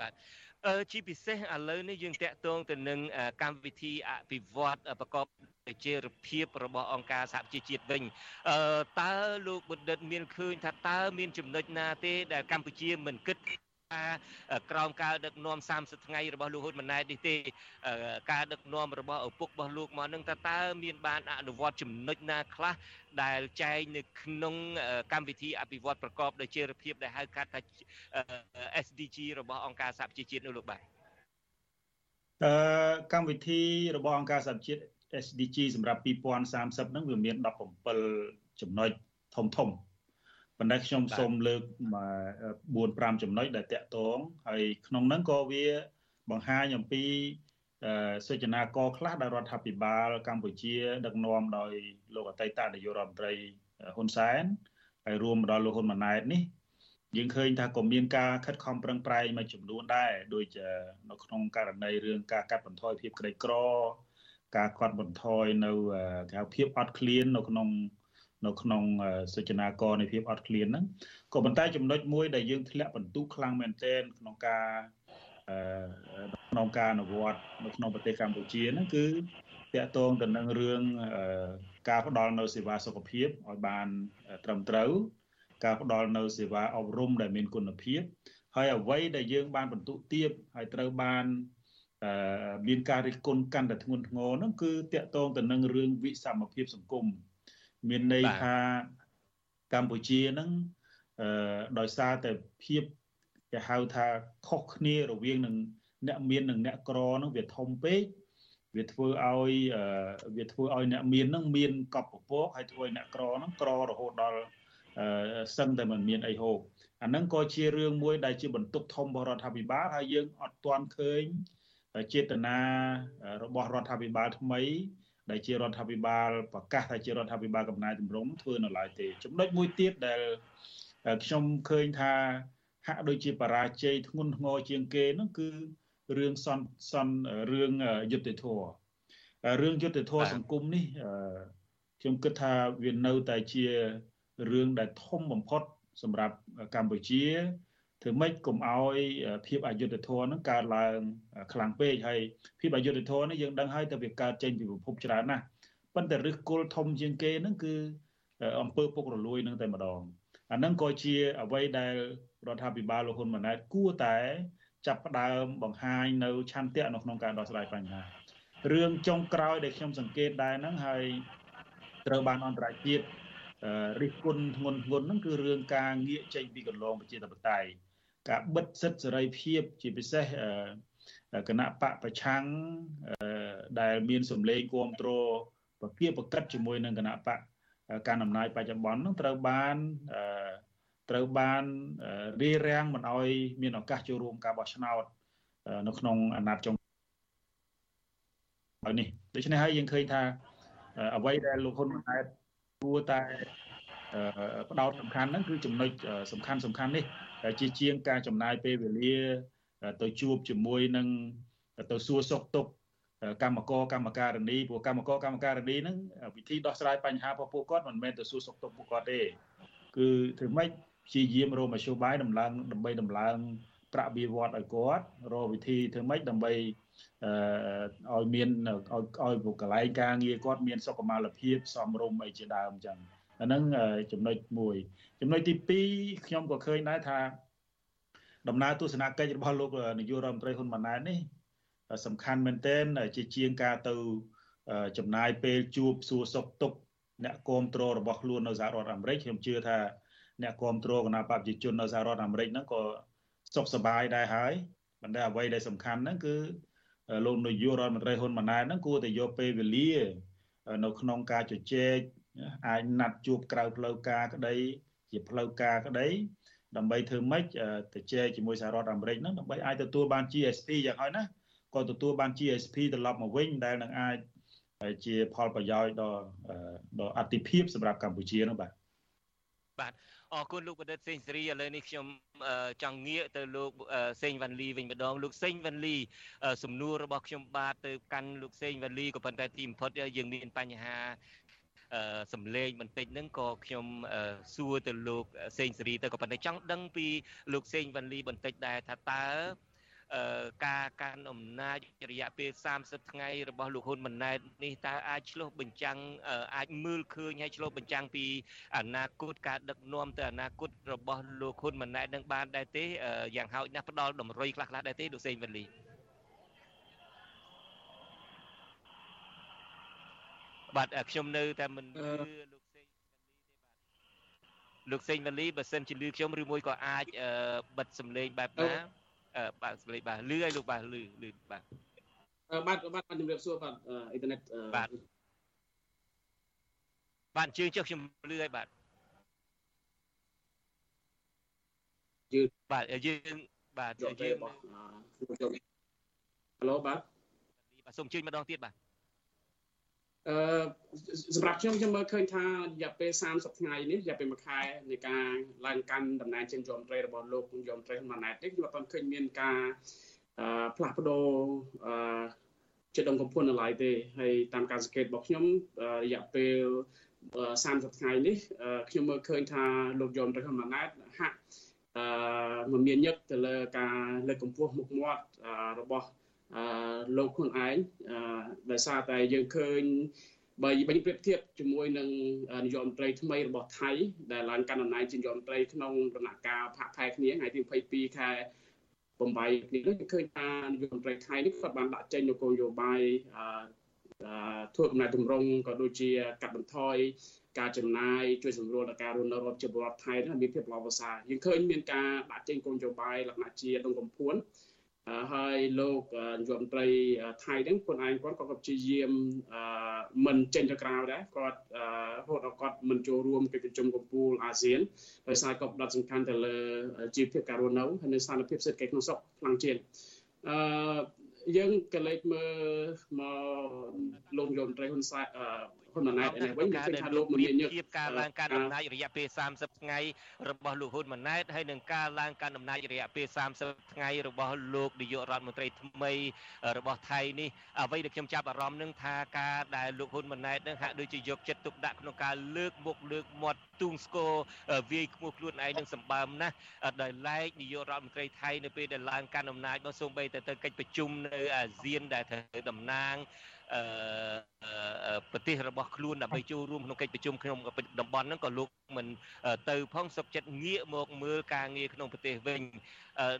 បាទអឺ ជាពិសេសឥឡូវនេះយើងតាក់ទងទៅនឹងកម្មវិធីអភិវឌ្ឍប្រកបជារភាពរបស់អង្គការសហប្រជាជាតិវិញអឺតើលោកបណ្ឌិតមានឃើញថាតើមានចំណុចណាទេដែលកម្ពុជាមិនគិត ការក្រោមការដឹកនាំ30ថ្ងៃរបស់លោកហ៊ុនម៉ាណែតនេះទេការដឹកនាំរបស់ឪពុករបស់លោកមកនឹងតើតើមានបានអនុវត្តចំណុចណាខ្លះដែលចែងនៅក្នុងកម្មវិធីអភិវឌ្ឍប្រកបដោយចីរភាពដែលហៅកាត់ថា SDG របស់អង្គការសហប្រជាជាតិនោះលោកបាទអឺកម្មវិធីរបស់អង្គការសហជាតិ SDG សម្រាប់2030ហ្នឹងវាមាន17ចំណុចធំធំ ប៉ុន្តែខ្ញុំសូមលើក4 5ចំណុចដែលតាក់ទងហើយក្នុងហ្នឹងក៏វាបង្ហាញអំពីសេចក្ដីកខ្លះដែលរដ្ឋាភិបាលកម្ពុជា ដឹកនាំដោយលោកអតីតនាយករដ្ឋមន្ត្រីហ៊ុនសែនហើយរួមមកដល់លោកហ៊ុនម៉ាណែតនេះយើងឃើញថាក៏មានការខិតខំប្រឹងប្រែងមួយចំនួនដែរដូចនៅក្នុងករណីរឿងការកាត់បន្ថយភាពក្រីក្រ ការកាត់បន្ថយនៅគេហៅភាពអត់ឃ្លាននៅក្នុង នៅក្នុងសេចក្ដីកនៃភាពអត់ឃ្លានហ្នឹងក៏ប៉ុន្តែចំណុចមួយដែលយើងធ្លាក់បន្ទុកខ្លាំងមែនទែនក្នុងការក្នុងការអនុវត្តនៅក្នុងប្រទេសកម្ពុជាហ្នឹងគឺតកតងទៅនឹងរឿងការផ្ដល់នៅសេវាសុខភាពឲ្យបានត្រឹមត្រូវ ការផ្ដល់នៅសេវាអប់រំដែលមានគុណភាព ហើយអ្វីដែលយើងបានបន្ទុកទៀបហើយត្រូវបានមានការរិះគន់កាន់តែធ្ងន់ធ្ងរហ្នឹងគឺតកតងទៅនឹងរឿងវិសមភាពសង្គម មានន័យថាកម្ពុជាហ្នឹងអឺដោយសារតែភាពគេហៅថាខុសគ្នារវាងនឹងអ្នកមាននិងអ្នកក្រហ្នឹងវាធំពេកវាធ្វើឲ្យវាធ្វើឲ្យអ្នកមានហ្នឹងមានកប់ពពកហើយធ្វើឲ្យអ្នកក្រហ្នឹងក្ររហូតដល់សឹងតែមិនមានអីហូបអាហ្នឹងក៏ជារឿងមួយដែលជាបន្ទុកធំរបស់រដ្ឋាភិបាលហើយយើងអត់ទាន់ឃើញចេតនារបស់រដ្ឋាភិបាលថ្មី ដែលជារដ្ឋាភិបាលប្រកាសថាជារដ្ឋាភិបាលកំណែតម្រង់ធ្វើនៅឡើយទេចំណុចមួយទៀតដែលខ្ញុំឃើញថាហាក់ដូចជាបរាជ័យធ្ងន់ធ្ងរជាងគេនោះគឺរឿងសន្សន្នរឿងយុទ្ធធររឿងយុទ្ធធរសង្គមនេះខ្ញុំគិតថាវានៅតែជារឿងដែលធំបំផុតសម្រាប់កម្ពុជា ធ្វើម៉េចកុំឲ្យភាពអយុត្តិធម៌ហ្នឹងកើតឡើងខ្លាំងពេកហើយភាពអយុត្តិធម៌នេះយើងដឹងហើយតែវាកើតចេញពីប្រភពច្រើនណាស់ប៉ុន្តែឫសគល់ធំជាងគេហ្នឹងគឺអង្គើពុករលួយនឹងតែម្ដងអាហ្នឹងក៏ជាអ្វីដែលរដ្ឋាភិបាលលោកហ៊ុនម៉ាណែតគួរតែចាប់ផ្ដើមបង្ហាញនៅឆន្ទៈនៅក្នុងការដោះស្រាយបញ្ហារឿងចុងក្រោយដែលខ្ញុំសង្កេតដែរហ្នឹងហើយត្រូវបានអន្តរជាតិរិះគន់ធ្ងន់ធ្ងរហ្នឹងគឺរឿងការងាកចេញពីកន្លងប្រជាធិបតេយ្យ ការបិទសិទ្ធិសេរីភាពជាពិសេសគណៈបកប្រឆាំងដែលមានសម្លេងគ្រប់គ្រងប្រគៀបប្រកិតជាមួយនឹងគណៈបកការអំណាចបច្ចុប្បន្ននឹងត្រូវបានត្រូវបានរារាំងមិនឲ្យមានឱកាសចូលរួមការបោះឆ្នោតនៅក្នុងអាណត្តិចុងហើយនេះដូច្នេះហើយយើងឃើញថាអ្វីដែលលោកហ៊ុនម៉ាណែតគួរតែផ្ដោតសំខាន់ហ្នឹងគឺចំណុចសំខាន់សំខាន់នេះ ជាជាងការចំណាយពេលវេលា ទៅជួបជាមួយនឹងទៅសួរសុខទុក្ខកម្មករកម្មការនីព្រោះកម្មករកម្មការនីហ្នឹងវិធីដោះស្រាយបញ្ហារបស់ពួកគាត់មិនមែនទៅសួរសុខទុក្ខពួកគាត់ទេគឺធ្វើម៉េចព្យាយាមរកមធ្យោបាយដំឡើងដើម្បីដំឡើងប្រាក់បៀវត្តឲ្យគាត់រកវិធីធ្វើម៉េចដើម្បីអឺឲ្យមានឲ្យឲ្យពួកកន្លែងការងារគាត់មានសុខុមាលភាពសមរម្យអីជាដើមអញ្ចឹង អាហ្នឹងចំណុចមួយចំណុចទី2ខ្ញុំក៏ឃើញដែរថា ដំណើរទស្សនកិច្ចរបស់លោកនាយករដ្ឋមន្ត្រីហ៊ុនម៉ាណែតនេះសំខាន់មែនទែនជាជាងការទៅចំណាយពេលជួបសួរសុខទុក្ខអ្នកគ្រប់គ្រងរបស់ខ្លួននៅសហរដ្ឋអាមេរិកខ្ញុំជឿថាអ្នកគ្រប់គ្រងគណៈបព្វជិជននៅសហរដ្ឋអាមេរិកហ្នឹងក៏សុខសប្បាយដែរហើយប៉ុន្តែអ្វីដែលសំខាន់ហ្នឹងគឺលោកនាយករដ្ឋមន្ត្រីហ៊ុនម៉ាណែតហ្នឹងគួរតែយកពេលវេលា នៅក្នុងការជជែក អាចណាត់ជួបក្រៅផ្លូវការក្តីជាផ្លូវការក្តីដើម្បីធ្វើម៉េចទៅជែកជាមួយសហរដ្ឋអាមេរិកហ្នឹងដើម្បីអាចទទួលបាន GSP យ៉ាងហើយណាក៏ទទួលបាន GSP ត្រឡប់មកវិញដែលនឹងអាចជាផលប្រយោជន៍ដល់ដល់អតិភិបសម្រាប់កម្ពុជានោះបាទបាទអរគុណលោកបណ្ឌិតសេងសេរីឥឡូវនេះខ្ញុំចង់ងាកទៅលោកសេងវ៉ាន់លីវិញម្ដងលោកសេងវ៉ាន់លីសំណួររបស់ខ្ញុំបាទទៅកាន់លោកសេងវ៉ាន់លីក៏ប៉ុន្តែទីបំផុតយើងមានបញ្ហា សំឡេងបន្តិចហ្នឹងក៏ខ្ញុំសួរទៅលោកសេងសេរីទៅក៏ប៉ុន្តែចង់ដឹងពីលោកសេងវ៉ាន់លីបន្តិចដែរថាតើការកាន់អំណាចរយៈពេល30ថ្ងៃរបស់លោកហ៊ុនម៉ាណែតនេះតើអាចឆ្លុះបញ្ចាំងអាចមើលឃើញហើយឆ្លុះបញ្ចាំងពីអនាគតការដឹកនាំទៅអនាគតរបស់លោកហ៊ុនម៉ាណែតនឹងបានដែរទេយ៉ាងហោចណាស់ផ្ដល់តម្រុយខ្លះខ្លះដែរទេលោកសេងវលី បាទខ្ញុំនៅតែមិនលឺលោកសេងលោកសេងវលីបើសិនជាលឺខ្ញុំឬមួយក៏អាចបិទសំឡេងបែបណាបាទស្លេកបាទលឺឲ្យលោកបាទលឺលឺបាទបាទបាទជំរាបសួរបាទអ៊ីនធឺណិតបាទបាទជឿចុះខ្ញុំលឺឲ្យបាទយឺបាទយើងបាទយើងហៅឡូបាទបាទសូមជឿម្ដងទៀតបាទ អឺសម្រាប់ខ្ញុំខ្ញុំមើលឃើញថារយៈពេល30ថ្ងៃនេះរយៈពេលមួយខែនៃការឡើងកាន់តំណែងជានាយករដ្ឋមន្ត្រីរបស់លោកនាយករដ្ឋមន្ត្រីហ៊ុនម៉ាណែតនេះខ្ញុំអត់ឃើញមានការអឺផ្លាស់ប្ដូរអឺជាដងកំពុននៅឡើយទេហើយតាមការសង្កេតរបស់ខ្ញុំរយៈពេល30ថ្ងៃនេះខ្ញុំមើលឃើញថាលោកយមរដ្ឋហ៊ុនម៉ាណែតហាក់អឺមមានញឹកទៅលើការលើកកម្ពស់មុខមាត់របស់ អឺលោកខ្លួនឯងអឺដោយសារតែយើងឃើញបើបើប្រៀបធៀបជាមួយនឹងនាយករដ្ឋមន្ត្រីថ្មីរបស់ថៃដែលឡើងកាន់អំណាចជានាយករដ្ឋមន្ត្រីក្នុងដំណាក់កាលផាកផែគ្នាថ្ងៃទី22ខែបំបីនេះយើងឃើញថានាយករដ្ឋមន្ត្រីថៃនេះគាត់បានដាក់ចេញនូវគោលនយោបាយអឺធ្វើកំណែតម្រង់ក៏ដូចជាកាត់បន្ថយការចំណាយជួយសម្រួលដល់ការរស់នៅរបស់ប្រជាពលរដ្ឋថៃនេះមានភាពល្អប្រសើរយើងឃើញមានការដាក់ចេញគោលនយោបាយលក្ខណៈជាដងកំភួន ហើយលោកនាយករដ្ឋមន្ត្រីថៃហ្នឹងខ្លួនឯងគាត់ក៏ព្យាយាមមិនចេញទៅក្រៅដែរគាត់ហូតដល់គាត់មិនចូលរួមកិច្ចប្រជុំកំពូលអាស៊ានដោយសារក៏ផ្ដោតសំខាន់ទៅលើជីវភាពការរស់នៅហើយនៅស្ថានភាពសេដ្ឋកិច្ចក្នុងស្រុកខ្លាំងជាងអឺយើងក៏លេចមើលមកលោកនាយករដ្ឋមន្ត្រីហ៊ុនសែន ហ៊ុនម៉ាណែតនេះវិញគឺថាលោកមានញឹកការឡើងការអំណាចរយៈពេល30ថ្ងៃរបស់លោកហ៊ុនម៉ាណែតហើយនឹងការឡើងការអំណាចរយៈពេល30ថ្ងៃរបស់លោកនាយករដ្ឋមន្ត្រីថ្មីរបស់ថៃនេះអ្វីដែលខ្ញុំចាប់អារម្មណ៍នឹងថាការដែលលោកហ៊ុនម៉ាណែតនឹងហាក់ដូចជាយកចិត្តទុកដាក់ក្នុងការលើកមុខលើកមាត់ទូងស្គរវាយខ្មោះខ្លួនឯងនឹងសម្បើមណាស់ដោយឡែកនាយករដ្ឋមន្ត្រីថៃនៅពេលដែលឡើងកាន់អំណាចមកសូម្បីតែទៅកិច្ចប្រជុំនៅអាស៊ានដែលត្រូវតំណាងអឺ ប្រទេសរបស់ខ្លួនដើម្បីចូលរួមក្នុងកិច្ចប្រជុំក្នុងតំបន់ហ្នឹងក៏លោកមិនទៅផងសុខចិត្តងាកមកមើលការងារក្នុងប្រទេសវិញ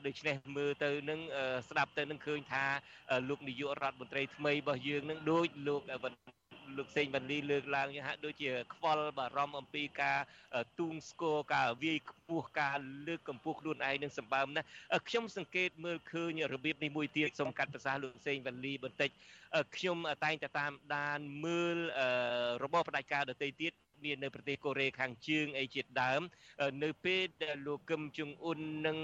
ដូច្នេះមើលទៅនឹងស្ដាប់ទៅនឹងឃើញថាលោកនាយករដ្ឋមន្ត្រីថ្មីរបស់យើងនឹងដូចលោក លោកសេងវណ្ណលីលើកឡើងយ៉ាងហាក់ដូចជាខ្វល់បារម្ភអំពីការទូងស្គរការវាយខ្ពស់ការលើកកម្ពស់ខ្លួនឯងនឹងសម្បើមណាស់ខ្ញុំសង្កេតមើលឃើញរបៀបនេះមួយទៀតសូមកាត់ប្រសាសន៍លោកសេងវណ្ណលីបន្តិចខ្ញុំតែងតែតាមដានមើលរបបផ្ដាច់ការដទៃទៀតគ្នានៅប្រទេសកូរ៉េខាងជើងអីជាដើម នៅពេលដែលលោកគឹមជុងអ៊ុននិង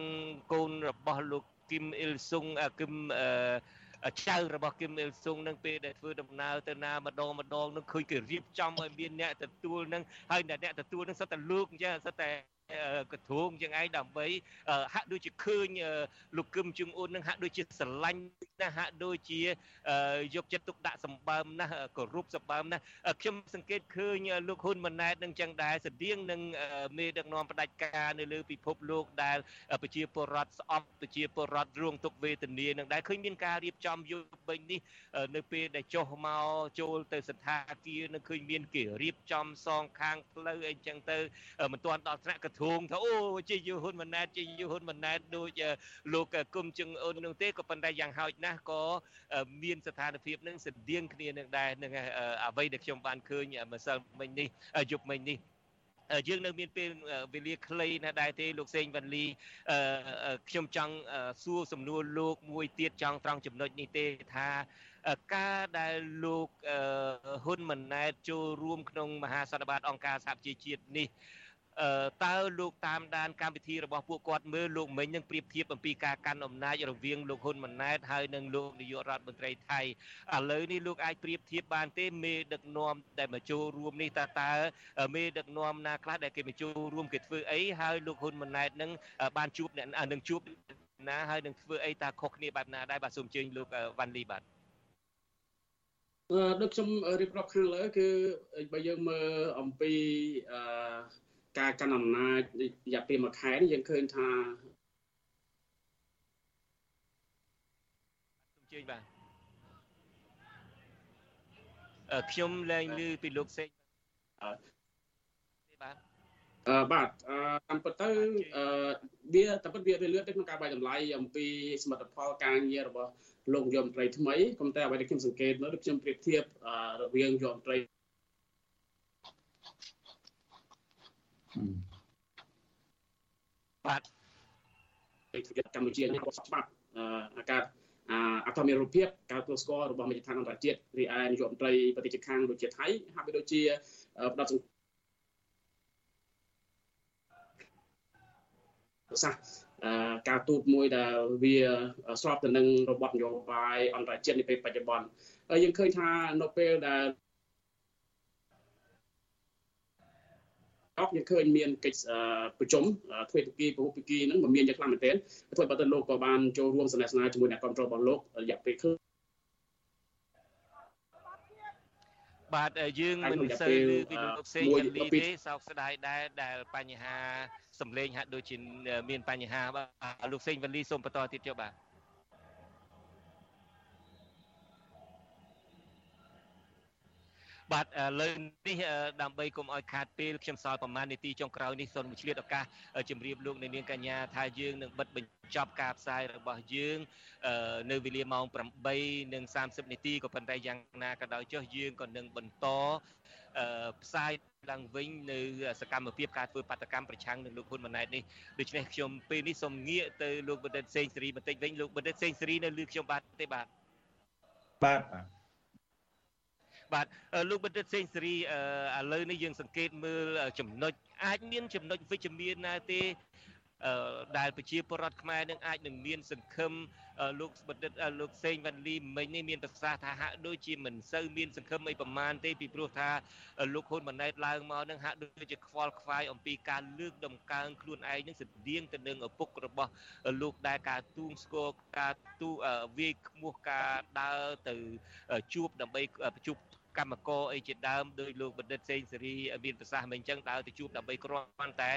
កូនរបស់លោកគឹមអ៊ីលស៊ុងគឹមអឺ ចៅរបស់គឹមអ៊ីលស៊ុងនឹងពេលដែលធ្វើដំណើរទៅណាម្ដងម្ដងនឹងឃើញគេរៀបចំឲ្យមានអ្នកទទួលនឹងហើយអ្នកទទួលនឹងសិតតែលោកអញ្ចឹងសិតតែ កធួងជាងឯងដើម្បីហាក់ដូចជាឃើញលោកគឹមជុងអ៊ុននឹងហាក់ដូចជាស្រឡាញ់ណាស់ហាក់ដូចជាយកចិត្តទុកដាក់សម្បើមណាស់គោរពសម្បើមណាស់ខ្ញុំសង្កេតឃើញលោកហ៊ុនម៉ាណែតនឹងចឹងដែរស្តៀងនឹងមេដឹកនាំផ្ដាច់ការនៅលើពិភពលោកដែលប្រជាពលរដ្ឋស្អប់ប្រជាពលរដ្ឋរងទុក្ខវេទនានឹងដែរឃើញមានការរៀបចំយុទ្ធបិញនេះនៅពេលដែលចុះមកចូលទៅសន្តាគារនឹងឃើញមានគេរៀបចំសងខាងផ្លូវអីចឹងទៅមិនទាន់ដល់ថ្នាក់កធួងថាអូជាយូហ៊ុនម៉ាណែតជាយូហ៊ុនម៉ាណែតដូចលោកគុំជឹងអូននោះទេក៏ប៉ុន្តែយ៉ាងហោចណាស់ក៏មានស្ថានភាពនឹងស្តៀងគ្នានឹងដែរនឹងអ្វីដែលខ្ញុំបានឃើញម្សិលមិញនេះយប់មិញនេះយើងនៅមានពេលវេលាខ្លីណាស់ដែរទេលោកសេងវ៉ាន់លីខ្ញុំចង់សួរសំណួរលោកមួយទៀតចង់ត្រង់ចំណុចនេះទេថាការដែលលោកហ៊ុនម៉ាណែតចូលរួមក្នុងមហាសន្និបាតអង្គការសហប្រជាជាតិនេះ តើលោកតាមដានកម្មវិធីរបស់ពួកគាត់មើលលោកមិញនឹងប្រៀបធៀបអំពីការកាន់អំណាចរវាងលោកហ៊ុនម៉ាណែតហើយនិងលោកនាយករដ្ឋមន្ត្រីថៃឥឡូវនេះលោកអាចប្រៀបធៀបបានទេមេដឹកនាំដែលមកចូលរួមនេះតើតើមេដឹកនាំណាខ្លះដែលគេមកចូលរួមគេធ្វើអីហើយលោកហ៊ុនម៉ាណែតនឹងបានជួបអ្នកនឹងជួបណាហើយនឹងធ្វើអីតើខុសគ្នាបែបណាដែរបាទសូមអញ្ជើញលោកវ៉ាន់លីបាទអឺដូចខ្ញុំរៀបរាប់ខាងលើគឺបើយើងមើលអំពីអឺ ការកាន់អំណាចរយៈពេលមួយខែនេះយើងឃើញថាសូមជើញបាទអឺខ្ញុំលែងឮពីលោកសេងបាទអឺបាទអឺតាមពិតទៅអឺវាតាមពិតវាលឿនទៅក្នុងការបាយតម្លៃអំពីសមិទ្ធផលការងាររបស់លោកយមត្រីថ្មីប៉ុន្តែអ្វីដែលខ្ញុំសង្កេតមើលដូចខ្ញុំប្រៀបធៀបរវាងយមត្រី បាទកម្ពុជានេះក៏ច្បាប់អាការអត្តមានរូបភាពការទទួលស្គាល់របស់មជ្ឈដ្ឋានអន្តរជាតិរីឯនាយករដ្ឋមន្ត្រីប្រទេសជិតខាងដូចជាថៃហាក់បីដូចជាផ្ដោតប្រសាសន៍ការទូតមួយដែលវាស្របទៅនឹងរបបនយោបាយអន្តរជាតិនាពេលបច្ចុប្បន្នហើយយើងឃើញថានៅពេលដែល អស់យើងឃើញមានកិច្ចប្រជុំទ្វេភាគីពហុភាគីហ្នឹងមិនមានយ៉ាងខ្លាំងមែនទែនធ្វើបើទៅលោកក៏បានចូលរួមសន្និសនាជាមួយអ្នកគ្រប់គ្រងរបស់លោករយៈពេលខ្លីបាទយើងមិនសូវឮពីលោកសេងវ៉ាន់លីទេសោកស្ដាយដែរដែលបញ្ហាសម្លេងហាក់ដូចជាមានបញ្ហាបាទលោកសេងវ៉ាន់លីសូមបន្តទៀតចុះបាទ បាទលើនេះដើម្បីកុំឲ្យខាតពេលខ្ញុំសល់ប្រហែលនាទីចុងក្រោយនេះសូមឆ្លៀតឱកាសជម្រាបលោកនៅនាងកញ្ញាថាយើងនឹងបិទបញ្ចប់ការផ្សាយរបស់យើងនៅវេលាម៉ោង8:30នាទីក៏ប៉ុន្តែយ៉ាងណាក៏ដោយចុះយើងក៏នឹងបន្តផ្សាយឡើងវិញនៅសកម្មភាពការធ្វើបាតកម្មប្រឆាំងនឹងលោកហ៊ុនម៉ាណែតនេះដូច្នេះខ្ញុំពេលនេះសូមងាកទៅលោកបណ្ឌិតសេងសេរីបន្តិចវិញលោកបណ្ឌិតសេងសេរីនៅលើខ្ញុំបាទទេបាទបាទបាទ បាទលោកបណ្ឌិតសេងសេរីឥឡូវនេះយើងសង្កេតមើលចំណុចអាចមានចំណុចវិជ្ជមានណាទេ ដែលប្រជាពលរដ្ឋខ្មែរនឹងអាចនឹងមានសង្ឃឹមលោកបណ្ឌិតលោកសេងវ៉ាន់លីមិញនេះមានប្រសាសន៍ថាហាក់ដូចជាមិនសូវមានសង្ឃឹមអីប្រមាណទេពីព្រោះថាលោកហ៊ុនម៉ាណែតឡើងមកនឹងហាក់ដូចជាខ្វល់ខ្វាយអំពីការលើកដំកើងខ្លួនឯងនឹងស្តៀងទៅនឹងឪពុករបស់លោកដែលការទូងស្គរការទូវាយខ្មោះការដើរទៅជួបដើម្បីជួប កម្មករអីជាដើមដោយលោកបណ្ឌិតសេងសេរីមានប្រសាសន៍មិនអញ្ចឹងដើរទៅជួបដើម្បីគ្រាន់តែ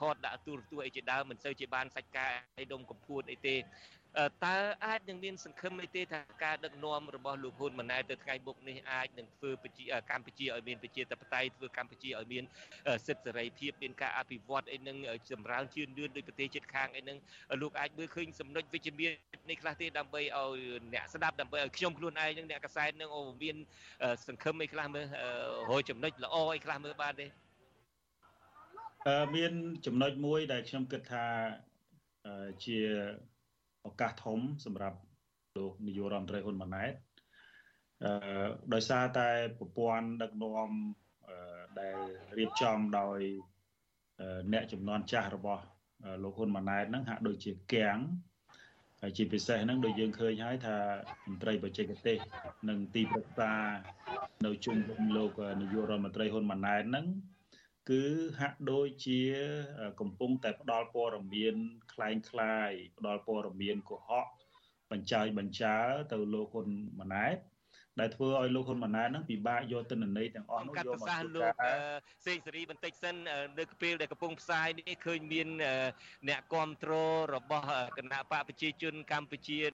ថតដាក់ទូរទស្សន៍អីជាដើមមិនសូវជាបានសាច់ការអីដុំកំពួតអីទេ តើអាចនឹងមានសង្ឃឹមអីទេថាការដឹកនាំរបស់លោកហ៊ុនម៉ាណែតទៅថ្ងៃមុខនេះអាចនឹងធ្វើកម្ពុជាឲ្យមានប្រជាធិបតេយ្យធ្វើកម្ពុជាឲ្យមានសិទ្ធិសេរីភាពមានការអភិវឌ្ឍអីនឹងចម្រើនជឿនលឿនដោយប្រទេសជិតខាងអីនឹងលោកអាចមើលឃើញចំណុចវិជ្ជមាននេះខ្លះទេដើម្បីឲ្យអ្នកស្ដាប់ដើម្បីឲ្យខ្ញុំខ្លួនឯងនឹងអ្នកកសែតនឹងអូមានសង្ឃឹមអីខ្លះមើលរយចំណុចល្អអីខ្លះមើលបានទេអឺមានចំណុចមួយដែលខ្ញុំគិតថាជា ឱកាសធំ សម្រាប់លោកនាយករដ្ឋមន្ត្រីហ៊ុនម៉ាណែតអឺដោយសារតែប្រព័ន្ធដឹកនាំដែលរៀបចំដោយអ្នកចំនួនចាស់របស់លោកហ៊ុនម៉ាណែតហ្នឹងហាក់ដូចជាគាំងហើយជាពិសេសហ្នឹងដូចយើងឃើញហើយថាមន្ត្រីបច្ចេកទេសនិងទីប្រឹក្សានៅជុំវិញលោកនាយករដ្ឋមន្ត្រីហ៊ុនម៉ាណែតហ្នឹងគឺហាក់ដូចជាកំពុងតែផ្ដល់ព័ត៌មាន คล้ายคล้ายផ្ដល់ព័ត៌មានកុហកបញ្ចាយបញ្ចើទៅលោកហ៊ុនម៉ាណែតដែលធ្វើឲ្យលោកហ៊ុនម៉ាណែតហ្នឹងពិបាកយកទិន្នន័យទាំងអស់នោះយកមកធ្វើលោកសេងសេរីបន្តិចសិននៅពេលដែលកំពុងផ្សាយនេះឃើញមានអ្នកគ្រប់គ្រងរបស់គណៈបកប្រជាជនកម្ពុជា